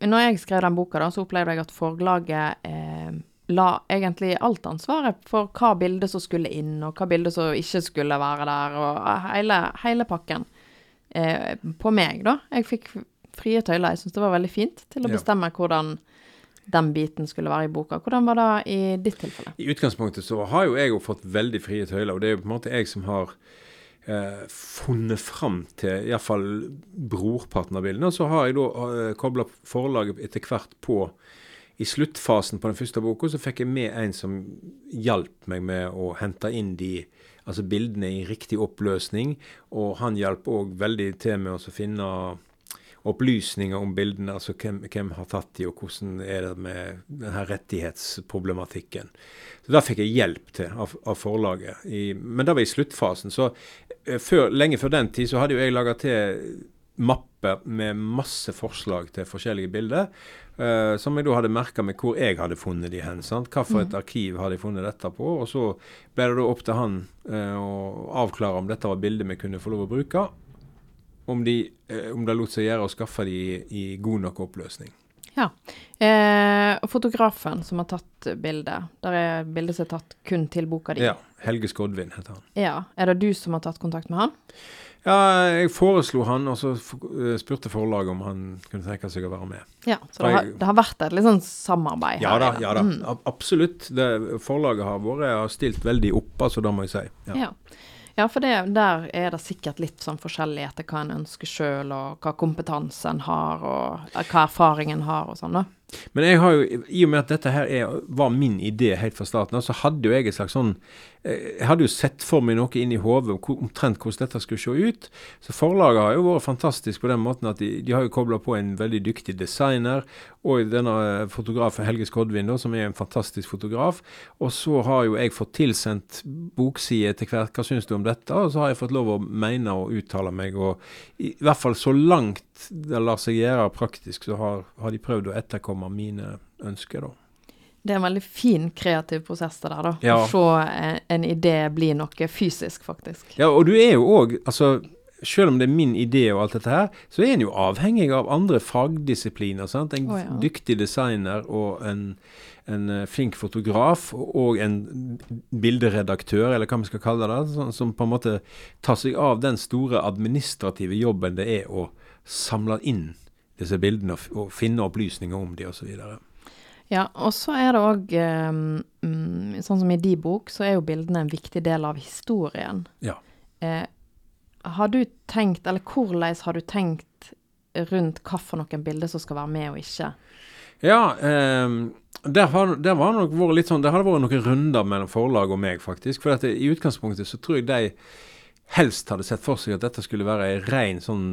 Når jeg skrev den boka, da, så opplevde jeg at forlaget eh, la egentlig alt ansvaret for hva bilde som skulle inn, og hva bilde som ikke skulle være der, og hele, hele pakken eh, på meg, da. Jeg fikk frie tøyler. Jeg syns det var veldig fint til å bestemme ja. hvordan den biten skulle være i boka. Hvordan var det i ditt tilfelle? I utgangspunktet så har jo jeg jo fått veldig frie tøyler, og det er jo på en måte jeg som har eh, funnet fram til iallfall brorparten av bildene. Og så har jeg da eh, kobla forlaget etter hvert på i sluttfasen på den første boka så fikk jeg med en som hjalp meg med å hente inn de altså bildene i riktig oppløsning. Og han hjalp òg veldig til med å finne opplysninger om bildene. Altså hvem, hvem har tatt de, og hvordan er det med denne rettighetsproblematikken. Så Da fikk jeg hjelp til av, av forlaget. I, men da var i sluttfasen. Så eh, før, lenge før den tid så hadde jo jeg laga til mapper med masse forslag til forskjellige bilder. Uh, som jeg da hadde merka med hvor jeg hadde funnet de hen. sant? Hva for et mm. arkiv hadde jeg funnet dette på? Og så ble det da opp til han uh, å avklare om dette var bilder vi kunne få lov å bruke. Om, de, uh, om det lot seg gjøre å skaffe de i, i god nok oppløsning. Ja. Eh, fotografen som har tatt bildet, der er bildet som er tatt kun til boka di. Ja. Helge Skodvin heter han. Ja. Er det du som har tatt kontakt med han? Ja, jeg foreslo han, og så eh, spurte forlaget om han kunne tenke seg å være med. Ja, Så det har, det har vært et litt sånn samarbeid ja, her? Da, ja da, mm. absolutt. Det, forlaget har vært har stilt veldig opp, altså, det må jeg si. Ja, ja. ja for det, der er det sikkert litt sånn forskjellig etter hva en ønsker sjøl, og hva kompetansen har, og hva erfaringen har og sånn, da. Men jeg har jo, i og med at dette her er, var min idé helt fra starten av, så hadde jo jeg et slags sånn Eh, jeg hadde jo sett for meg noe inn i hodet omtrent hvordan dette skulle se ut. Så forlaget har jo vært fantastisk på den måten at de, de har jo kobla på en veldig dyktig designer, og denne eh, fotografen Helge Skodvin, da, som er en fantastisk fotograf. Og så har jo jeg fått tilsendt boksider etter hvert. Hva syns du om dette? Og så har jeg fått lov å mene og uttale meg. Og i, i hvert fall så langt det lar seg gjøre praktisk, så har, har de prøvd å etterkomme mine ønsker, da. Det er en veldig fin kreativ prosess det der, da. Ja. Å se en idé bli noe fysisk, faktisk. Ja, og du er jo òg, altså selv om det er min idé og alt dette her, så er en jo avhengig av andre fagdisipliner. sant? En oh, ja. dyktig designer og en, en, eh, flink fotograf og en bilderedaktør, eller hva vi skal kalle det, sånn, som på en måte tar seg av den store administrative jobben det er å samle inn disse bildene og, og finne opplysninger om de osv. Ja, og så er det òg um, Sånn som i de bok, så er jo bildene en viktig del av historien. Ja. Eh, har du tenkt, eller hvordan har du tenkt rundt hvilke bilder som skal være med og ikke? Ja, eh, det, har, var nok vært litt sånn, det hadde vært noen runder mellom forlag og meg, faktisk. For i utgangspunktet så tror jeg de helst hadde sett for seg at dette skulle være ei rein sånn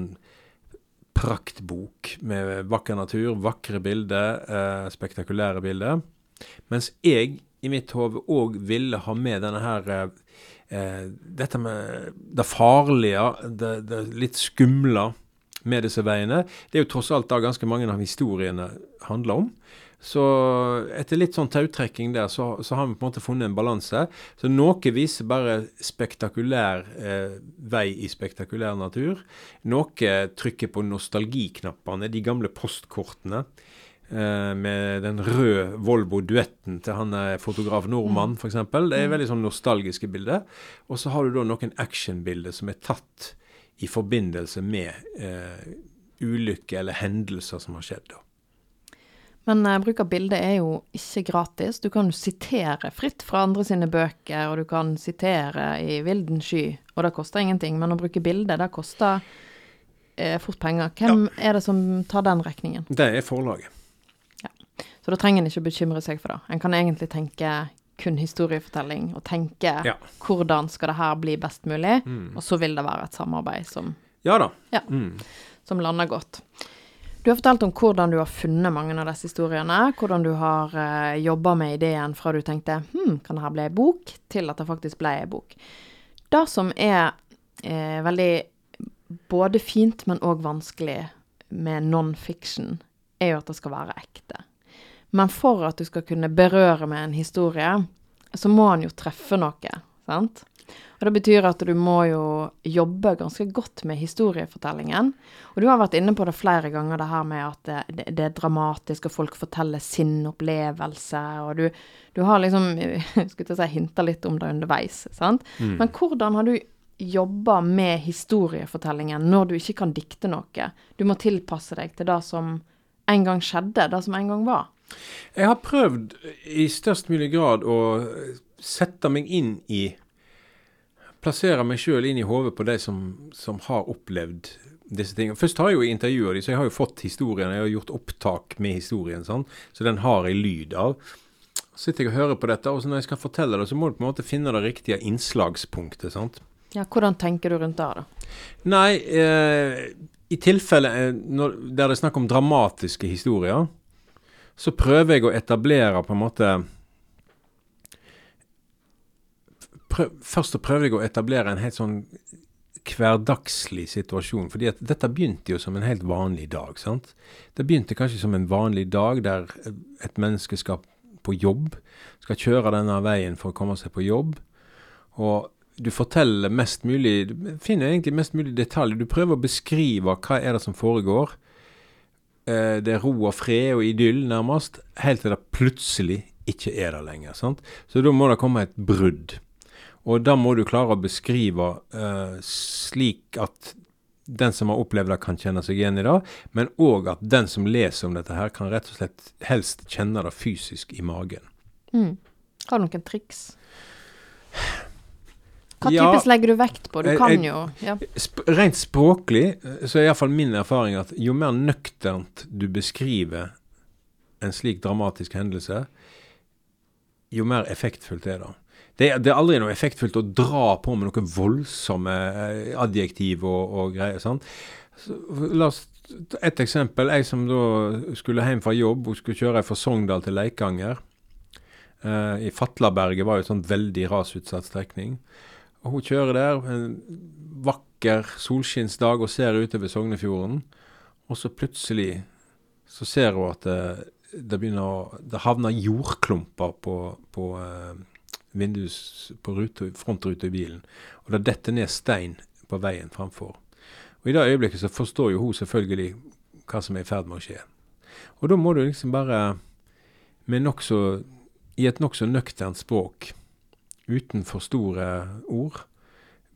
praktbok med vakker natur, vakre bilder, eh, spektakulære bilder. Mens jeg i mitt hode òg ville ha med denne her eh, Dette med det farlige, det, det, litt skumle med disse veiene. Det er jo tross alt da ganske mange av historiene handler om. Så etter litt sånn tautrekking der, så, så, har vi på en måte funnet en balanse. Så noe viser bare spektakulær eh, vei i spektakulær natur. Noe trykker på nostalgiknappene, de gamle postkortene. Eh, med den røde Volvo-duetten til han er fotograf nordmann, mm. f.eks. Det er mm. veldig sånn nostalgiske bilder. Og så har du da noen actionbilder som er tatt i forbindelse med eh, ulykker eller hendelser som har skjedd. da. Men uh, bruk av bilde er jo ikke gratis. Du kan jo sitere fritt fra andre sine bøker, og du kan sitere i vilden sky, og det koster ingenting. Men å bruke bilde, det koster uh, fort penger. Hvem ja. er det som tar den regningen? Det er forlaget. Ja. Så da trenger en ikke bekymre seg for det. En kan egentlig tenke kun historiefortelling, og tenke ja. hvordan skal det her bli best mulig, mm. og så vil det være et samarbeid som Ja da. Ja, mm. Som lander godt. Du har fortalt om hvordan du har funnet mange av disse historiene. Hvordan du har uh, eh, jobba med ideen fra du tenkte hm, kan dette bli ei bok, til at det faktisk ble ei bok. Det som er eh, veldig både fint, men òg vanskelig med non-fiction, er jo at det skal være ekte. Men for at du skal kunne berøre med en historie, så må den jo treffe noe, sant? Og Det betyr at du må jo jobbe ganske godt med historiefortellingen. Og du har vært inne på det flere ganger, det her med at det, det, er dramatisk, og folk forteller sin opplevelse, og du, du har liksom [laughs] skulle si, hinta litt om det underveis. sant? Mm. Men hvordan har du jobba med historiefortellingen når du ikke kan dikte noe? Du må tilpasse deg til det som en gang skjedde, det som en gang var. Jeg har prøvd i størst mulig grad å sette meg inn i plassere meg sjøl inn i hodet på de som, som, har opplevd disse tingene. Først har jeg jo intervjua de, så jeg har jo fått historien. Jeg har gjort opptak med historien, sånn, så den har jeg lyd av. Så sitter jeg og hører på dette, og så når jeg skal fortelle det, så må du på en måte finne det riktige innslagspunktet. sant? Ja, Hvordan tenker du rundt det? da? Nei, eh, i tilfelle eh, når, der det er snakk om dramatiske historier, så prøver jeg å etablere på en måte prøv, først så prøvde jeg å etablere en helt sånn hverdagslig situasjon. fordi at dette begynte jo som en helt vanlig dag. sant? Det begynte kanskje som en vanlig dag der et menneske skal på jobb. Skal kjøre denne veien for å komme seg på jobb. Og du forteller mest mulig Du finner egentlig mest mulig detaljer. Du prøver å beskrive hva er det som foregår. Eh, det er ro og fred og idyll, nærmest. Helt til det plutselig ikke er det lenger. sant? Så da må det komme et brudd. Og da må du klare å beskrive uh, slik at den som har opplevd det, kan kjenne seg igjen i det, men òg at den som leser om dette her, kan rett og slett helst kjenne det fysisk i magen. Mm. Har du noen triks? Hva ja, typisk legger du vekt på? Du kan jeg, jo ja. sp Rent språklig eh, så er iallfall min erfaring at jo mer nøkternt du beskriver en slik dramatisk hendelse, jo mer effektfullt er det det, det, er aldri noe effektfullt å dra på med noen voldsomme eh, adjektiv og, og greier. sant? Så, la oss Et eksempel. Jeg som da skulle hjem fra jobb og skulle kjøre fra Sogndal til Leikanger. Uh, I Fatlaberget var jo en sånn veldig rasutsatt strekning. Og hun kjører der en vakker solskinnsdag og ser utover Sognefjorden. Og så plutselig så ser hun at det, det begynner å Det havner jordklumper på, på uh, vindus på rute, frontruta i bilen. Og det detter ned stein på veien framfor. Og I det øyeblikket så forstår jo hun selvfølgelig hva som er i ferd med å skje. Og da må du liksom bare med nok så, i et nokså nøkternt språk, uten for store ord,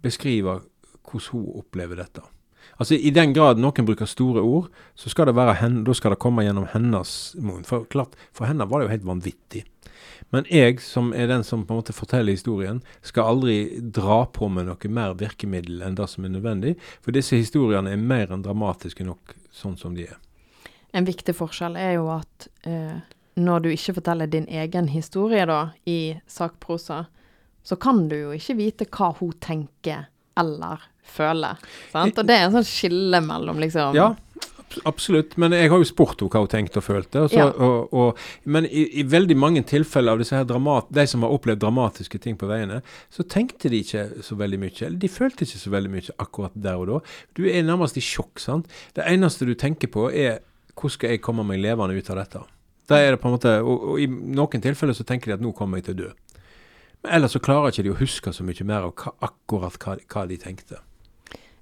beskrive hvordan hun opplever dette. Altså I den grad noen bruker store ord, så skal det være hen, da skal det komme gjennom hennes munn. For klart, for henne var det jo helt vanvittig. Men jeg, som er den som på en måte forteller historien, skal aldri dra på med noe mer virkemiddel enn det som er nødvendig. For disse historiene er mer enn dramatiske nok sånn som de er. En viktig forskjell er jo at eh, når du ikke forteller din egen historie da, i sakprosa, så kan du jo ikke vite hva hun tenker eller føler. Sant? Og det er en sånn skille mellom liksom Ja, absolutt. Men jeg har jo spurt henne hva hun tenkte og følte. Og så, Ja. og, og, men i, i veldig mange tilfeller av disse her dramat, de som har opplevd dramatiske ting på veiene, så tenkte de ikke så veldig mye. Eller de følte ikke så veldig mye akkurat der og da. Du er nærmest i sjokk. sant? Det eneste du tenker på, er hvordan skal jeg komme meg levende ut av dette? Da er det på en måte, og, og I noen tilfeller så tenker de at nå kommer jeg til å dø. Men ellers så klarer ikke de å huske så mye mer av hva, akkurat hva, hva de tenkte.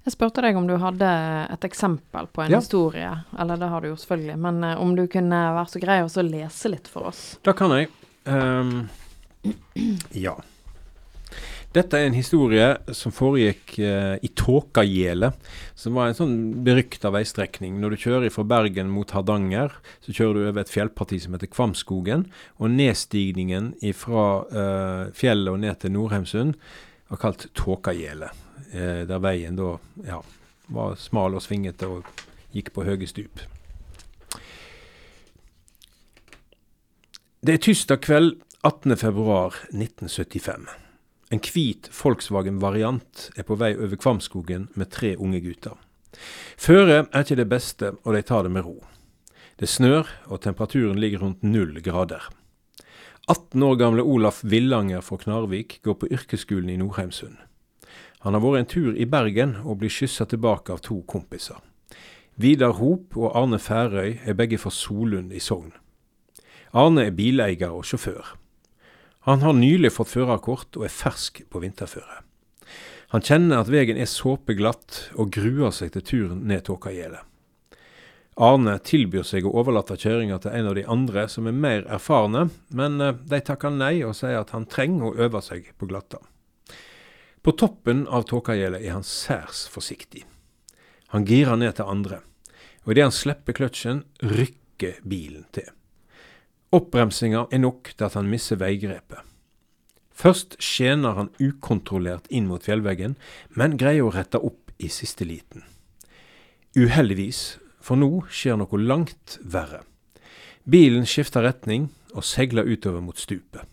Jeg spurte deg om du hadde et eksempel på en Ja. historie, eller det har du jo selvfølgelig, men uh, om du kunne være så grei og så lese litt for oss. Da kan jeg. Um, ja. Dette er en historie som foregikk uh, i Tåkagjelet, som var en sånn berykta veistrekning. Når du kjører fra Bergen mot Hardanger, så kjører du over et fjellparti som heter Kvamskogen. Og nedstigningen fra uh, fjellet og ned til Nordheimsund var kalt Tåkagjelet. Eh, der veien da ja, var smal og svingete og gikk på høye stup. Det er tirsdag kveld 18.2.1975. En hvit Volkswagen-variant er på vei over Kvamskogen med tre unge gutter. Føret er ikke det beste, og de tar det med ro. Det snør, og temperaturen ligger rundt null grader. 18 år gamle Olaf Villanger fra Knarvik går på yrkesskolen i Nordheimsund. Han har vært en tur i Bergen og blir skyssa tilbake av to kompiser. Vidar Hop og Arne Færøy er begge fra Solund i Sogn. Arne er bileier og sjåfør. Han har nylig fått førerkort og er fersk på vinterføre. Han kjenner at veien er såpeglatt og gruer seg til turen ned Tåkagjelet. Arne tilbyr seg å overlate kjøringa til en av de andre som er mer erfarne, men eh, de takker nei og sier at han trenger å øve seg på glatta. På toppen av Tåkagjelet er han særs forsiktig. Han girer ned til andre, og idet han slipper kløtsjen, rykker bilen til. Oppbremsinga er nok til at han mister veigrepet. Først skjener han ukontrollert inn mot fjellveggen, men greier å rette opp i siste liten. Uheldigvis, for nå skjer noe langt verre. Bilen skifter retning og seiler utover mot stupet.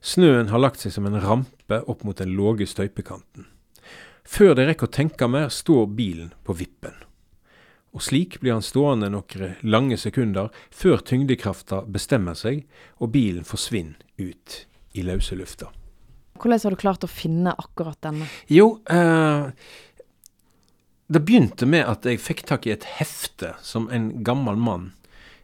Snøen har lagt seg som en rampe opp mot den låge støypekanten. Før de rekker å tenke mer, står bilen på vippen. Og slik blir han stående noen lange sekunder før tyngdekrafta bestemmer seg, og bilen forsvinner ut i løse lufta. Hvordan har du klart å finne akkurat denne? Jo, eh, det begynte med at jeg fikk tak i et hefte som en gammel mann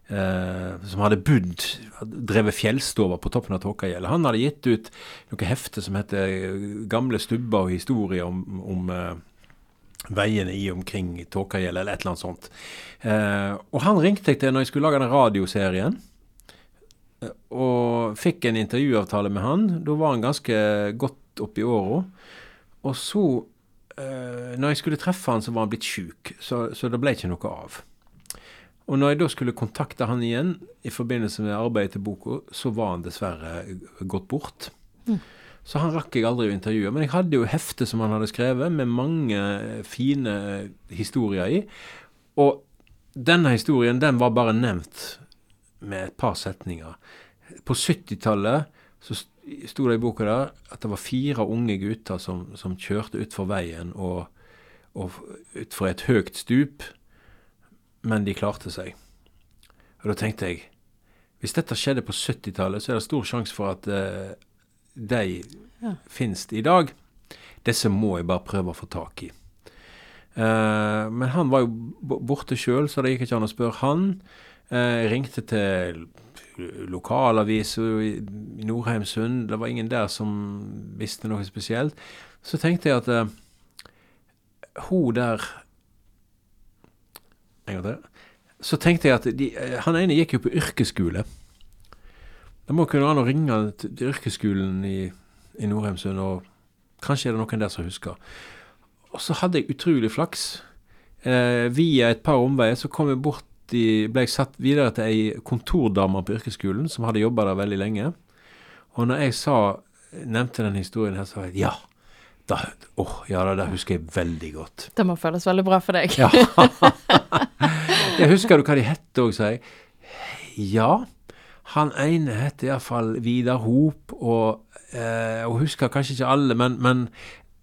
eh, som hadde bodd, drevet fjellstover på toppen av Tåkagjellet. Han hadde gitt ut noe hefte som heter 'Gamle stubber og historier om, om eh, veiene i omkring Tåkagjellet, eller et eller annet sånt. Eh, og han ringte jeg til når jeg skulle lage den radioserien. eh, Og fikk en intervjuavtale med han. Da var han ganske godt opp i åra. Og så, eh, når jeg skulle treffe han, så var han blitt sjuk, så, så det ble ikke noe av. Og når jeg da skulle kontakte han igjen i forbindelse med arbeidet til boka, så var han dessverre gått bort. Så han rakk jeg aldri å intervjue. Men jeg hadde jo heftet som han hadde skrevet, med mange fine historier i. Og denne historien, den var bare nevnt med et par setninger. På 70-tallet så st- sto det i boka der at det var fire unge gutter som, som kjørte utfor veien og, og utfor et høyt stup, men de klarte seg. Og da tenkte jeg hvis dette skjedde på 70-tallet, så er det stor sjanse for at uh, de Ja. finnes i dag. Disse må jeg bare prøve å få tak i. Uh, men han var jo borte sjøl, så det gikk ikke an å spørre han. Uh, jeg ringte til lokalaviser i i Nordheimsund. Det var ingen der som visste noe spesielt. Så tenkte jeg at uh, hun der En gang til. Så tenkte jeg at de, eh, han ene gikk jo på yrkesskole. Det må kunne an å ringe til, til yrkesskolen i, i Norheimsund, og kanskje er det noen der som husker. Og så hadde jeg utrolig flaks. Eh, via et par omveier så kom jeg bort i, ble jeg satt videre til ei kontordame på yrkesskolen som hadde jobba der veldig lenge. Og når jeg sa, nevnte den historien her, så var jeg ja. Da, oh, ja, det der husker jeg veldig godt. Det må føles veldig bra for deg. Ja. [laughs] jeg husker du hva de hette òg, sa jeg. Ja. Han ene het iallfall Vidar Hop, og eh, hun husker kanskje ikke alle, men, men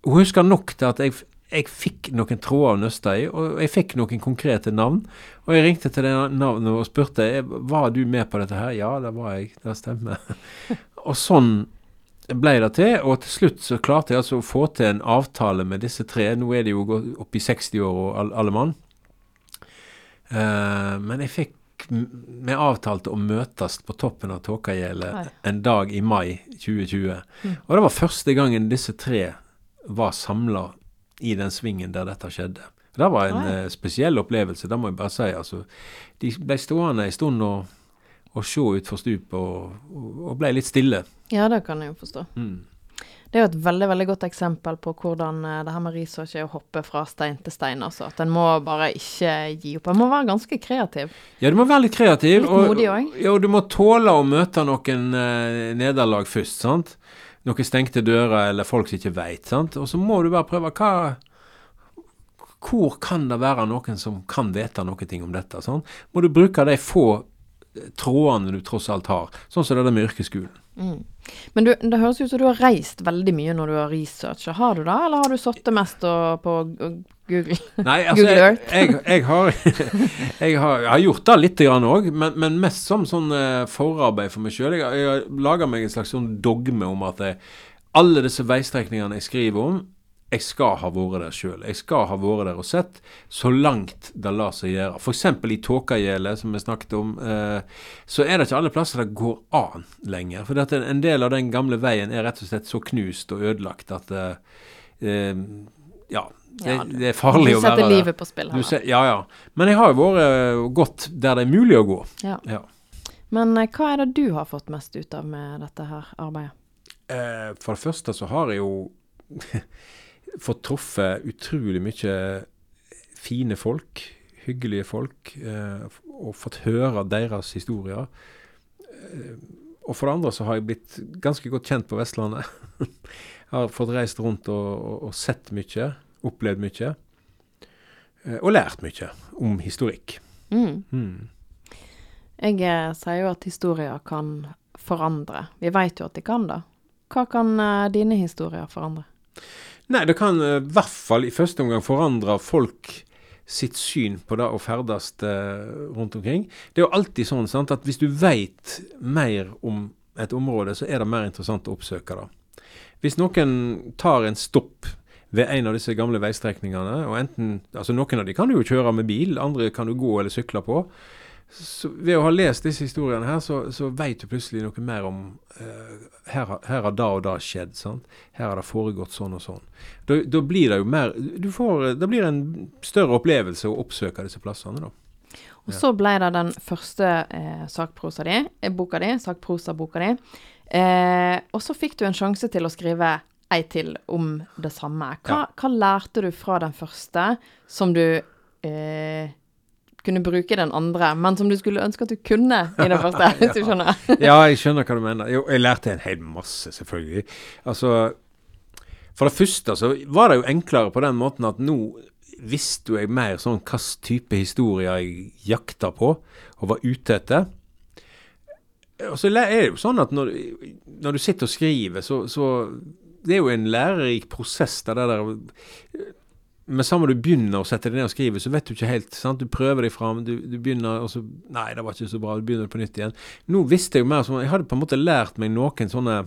hun husker nok til at jeg, jeg fikk noen tråder å nøste og jeg fikk noen konkrete navn. Og jeg ringte til det navnet og spurte var du med på dette her. Ja, det var jeg. Det stemmer. [laughs] og sånn ble det til, og til slutt så klarte jeg altså å få til en avtale med disse tre. Nå er de jo oppe i 60 år og alle mann. Uh, men jeg fikk Vi avtalte å møtes på toppen av Tåkagjelet en dag i mai 2020. Mm. Og det var første gangen disse tre var samla i den svingen der dette skjedde. Det var en uh, spesiell opplevelse, det må jeg bare si. Altså, de ble stående en stund og, og se utfor stupet og, og, ble litt stille. Ja, det kan jeg jo forstå. Mm. Det er jo et veldig veldig godt eksempel på hvordan uh, det her med research er å hoppe fra stein til stein. altså. At en må bare ikke gi opp. En må være ganske kreativ. Ja, du må være litt kreativ. Litt modig òg. Ja, og du må tåle å møte noen eh, nederlag først. sant? Noen stengte dører eller folk som ikke veit. Og så må du bare prøve hva hvor kan det være noen som kan vite noe om dette? sant? Må du bruke de få trådene du tross alt har, sånn som det der med yrkesskolen. Mm. Men du, det høres ut som du har reist veldig mye når du har researcha. Har du det, eller har du sittet mest på Google? Nei, [laughs] altså, Google jeg, jeg, jeg, har, [laughs] jeg, har, jeg, har, gjort det litt òg, men, men, mest som sånn uh, forarbeid for meg sjøl. Jeg, jeg har laga meg en slags sånn dogme om at alle disse veistrekningene jeg skriver om, jeg skal ha vært der sjøl. Jeg skal ha vært der og sett, så langt det lar seg gjøre. F.eks. i Tåkagjelet, som vi snakket om, eh, så er det ikke alle plasser det går an lenger. For en, en del av den gamle veien er rett og slett så knust og ødelagt at eh, eh ja, det, det, er farlig å være der. Du setter livet på spill her. Ser, ja, ja. Men jeg har jo vært godt der det er mulig å gå. Ja. ja. Men hva er det du har fått mest ut av med dette her arbeidet? Eh, for det første så har jeg jo [laughs] fått truffet utrolig mye fine folk, hyggelige folk, eh, og fått høre deres historier. Eh, og for det andre så har jeg blitt ganske godt kjent på Vestlandet. jeg [laughs] har fått reist rundt og, og, og sett mye, opplevd mye. Eh, og lært mye om historikk. Mm. Mm. Jeg sier jo at historier kan forandre. Vi vet jo at de kan det. Hva kan dine historier forandre? Nei, det kan eh, i hvert fall i første omgang forandre folk sitt syn på det å ferdes eh, rundt omkring. Det er jo alltid sånn sant, at hvis du veit mer om et område, så er det mer interessant å oppsøke det. Hvis noen tar en stopp ved en av disse gamle veistrekningene, og enten, altså Noen av de kan du jo kjøre med bil, andre kan du gå eller sykle på så ved å ha lest disse historiene her, så, så vet du plutselig noe mer om uh, her, her, har da og da skjedd. Sant? Her har det foregått sånn og sånn. Da, da blir det jo mer du får, Det blir en større opplevelse å oppsøke disse plassene, da. Og så ble det den første eh, sakprosa di, eh, boka di, sakprosa-boka di. Eh, og så fikk du en sjanse til å skrive ei til om det samme. Hva, ja. hva lærte du fra den første som du eh, kunne bruke den andre, men som du skulle ønske at du kunne i den første, [laughs] hvis du skjønner? [laughs] ja, jeg skjønner hva du mener. Jo, jeg lærte en hel masse, selvfølgelig. Altså, for det første så var det jo enklere på den måten at nå visste jeg mer sånn hvilken type historier jeg jakta på og var ute etter. Og så er det jo sånn at når, når du sitter og skriver, så, så det er jo en lærerik prosess. Det der men samme du begynner å sette deg ned og skrive, så vet du ikke helt. sant? Du prøver deg fram, du, du, begynner, og så Nei, det var ikke så bra. Du begynner på nytt igjen. Nå visste jeg jo mer sånn Jeg hadde på en måte lært meg noen sånne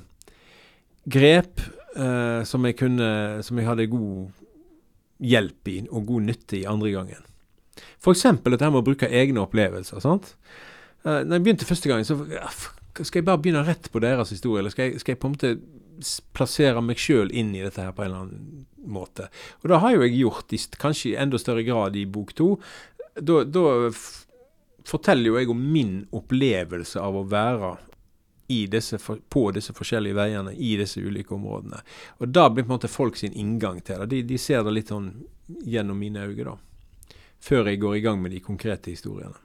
grep eh, som jeg kunne Som jeg hadde god hjelp i, og god nytte i andre gangen. F.eks. dette med å bruke egne opplevelser. sant? Eh, når jeg begynte første gangen, så skal jeg bare begynne rett på deres historie, eller skal jeg, skal jeg på en måte plassere meg sjøl inn i dette her på en eller annen måte. Og det har jo jeg gjort i kanskje i enda større grad i bok to. Da, da forteller jo jeg om min opplevelse av å være disse, på disse forskjellige veiene i disse ulike områdene. Og da blir på en måte folk sin inngang til det. De, de ser det litt sånn gjennom mine øyne, da. før jeg går i gang med de konkrete historiene.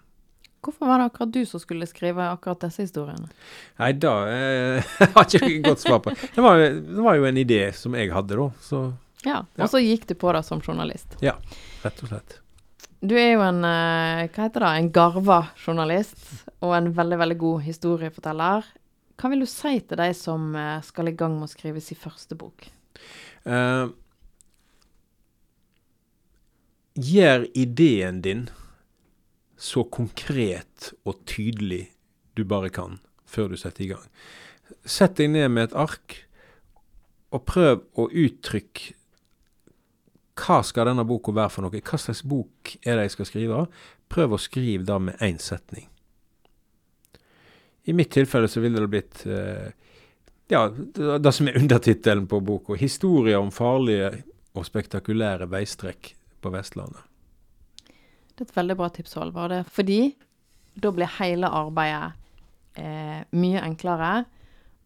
Hvorfor var det akkurat du som skulle skrive akkurat disse historiene? Nei, da eh, [laughs] har ikke jeg godt svar på. Det var, det var jo en idé som jeg hadde, da. Så Ja. Og så gikk du på det som journalist. Ja, rett og slett. Du er jo en eh, hva heter det, en garva journalist og en veldig, veldig god historieforteller. Hva vil du si til de som eh, skal i gang med å skrive sin første bok? Uh, gjør ideen din så konkret og tydelig du bare kan før du setter i gang. Sett deg ned med et ark og prøv å uttrykke hva skal denne boka være for noe? Hva slags bok er det jeg skal skrive? Prøv å skrive det med én setning. I mitt tilfelle så ville det blitt eh, ja, det, som er undertittelen på boka. 'Historier om farlige og spektakulære veistrekk på Vestlandet'. Det er et veldig bra tips, Halvard. Er Fordi da blir hele arbeidet eh, mye enklere.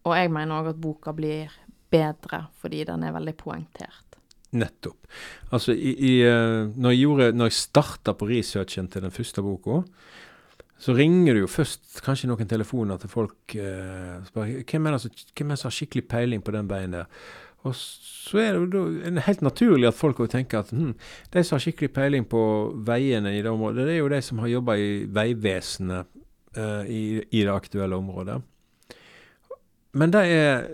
Og jeg mener òg at boka blir bedre fordi den er veldig poengtert. Nettopp. Altså, i, i, eh, når jeg, gjorde, jeg starta på researchen til den første boka, så ringer du jo først kanskje noen telefoner til folk eh, spør, hvem er det som har skikkelig peiling på den veien der. Og så er det jo helt naturlig at folk tenker at hm, de som har skikkelig peiling på veiene i det området, det er jo de som har jobba i Vegvesenet eh, i, i det aktuelle området. Men det er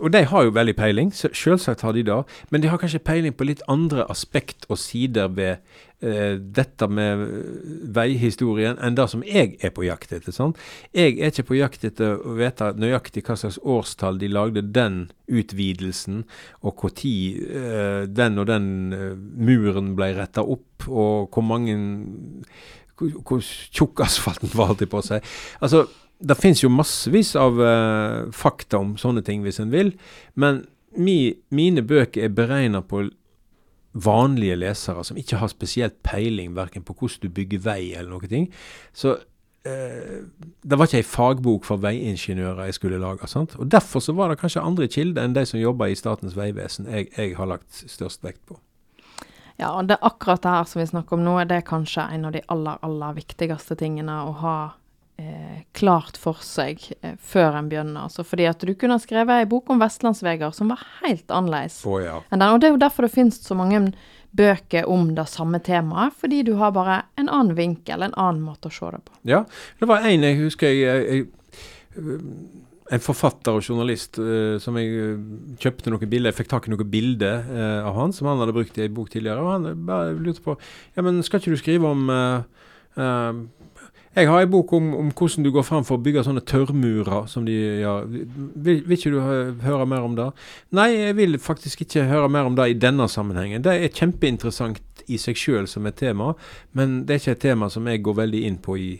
Og de har jo veldig peiling, selvsagt har de det. Men de har kanskje peiling på litt andre aspekt og sider ved eh, dette med veihistorien enn det som jeg er på jakt etter. sant? Jeg er ikke på jakt etter å vite nøyaktig hva slags årstall de lagde den utvidelsen, og når eh, den og den eh, muren ble retta opp, og hvor mange Hvor, hvor tjukk asfalten var, holdt jeg på å si. Altså, det finnes jo massevis av uh, fakta om sånne ting, hvis en vil. Men mi, mine bøker er beregna på vanlige lesere som ikke har spesielt peiling verken på hvordan du bygger vei eller noe ting. Så eh, det var ikke ei fagbok for veiingeniører jeg skulle lage. sant? Og Derfor så var det kanskje andre kilder enn de som jobber i Statens vegvesen jeg, jeg har lagt størst vekt på. Ja, og det akkurat det her som vi snakker om nå, det er kanskje en av de aller, aller viktigste tingene å ha eh, klart for seg eh, før en begynner. Altså, fordi at du kunne skrevet ei bok om Vestlandsveger som var helt annerledes. Oh, ja. Og det er jo derfor det finnes så mange bøker om det samme temaet, fordi du har bare en annen vinkel, en annen måte å se det på. Ja, det var en jeg husker jeg, jeg, jeg En forfatter og journalist uh, som jeg eh, kjøpte noen bilder Jeg fikk tak i noen bilder uh, av han som han hadde brukt i en bok tidligere. Og han bare lurte på Ja, men skal ikke du skrive om eh, eh, Jeg har en bok om, om hvordan du går fram for å bygge sånne tørrmurer som de gjør. Vil, vil ikke du høre mer om det? Nei, jeg vil faktisk ikke høre mer om det i denne sammenhengen. Det er kjempeinteressant i seg sjøl som et tema, men det er ikke et tema som jeg går veldig inn på i,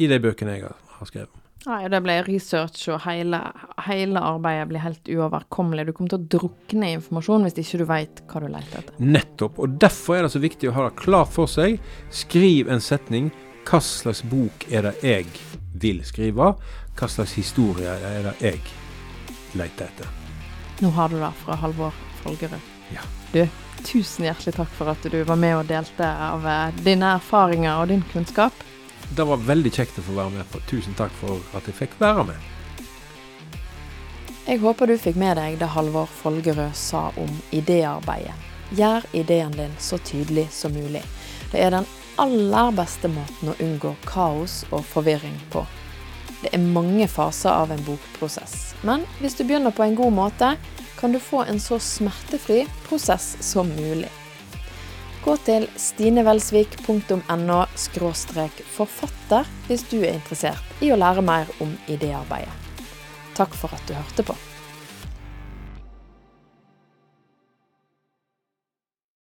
i de bøkene jeg har, skrevet. Nei, det ble research, og hele, hele arbeidet blir helt uoverkommelig. Du kommer til å drukne i informasjon hvis ikke du veit hva du leter etter. Nettopp. Og derfor er det så viktig å ha det klart for seg. Skriv en setning. Hva slags bok er det jeg vil skrive? Hva slags historie er det jeg leter etter? Nå har du det fra Halvor Folgerud. Ja. Du, tusen hjertelig takk for at du var med og delte av eh, dine erfaringer og din kunnskap. Det var veldig kjekt å få være med på. Tusen takk for at jeg fikk være med. Jeg håper du fikk med deg det Halvor Folgerød sa om idéarbeidet. Gjør ideen din så tydelig som mulig. Det er den aller beste måten å unngå kaos og forvirring på. Det er mange faser av en bokprosess, men hvis du begynner på en god måte, kan du få en så smertefri prosess som mulig. Gå til stinevelsvik.no forfatter hvis du er interessert i å lære mer om idéarbeidet. Takk for at du hørte på.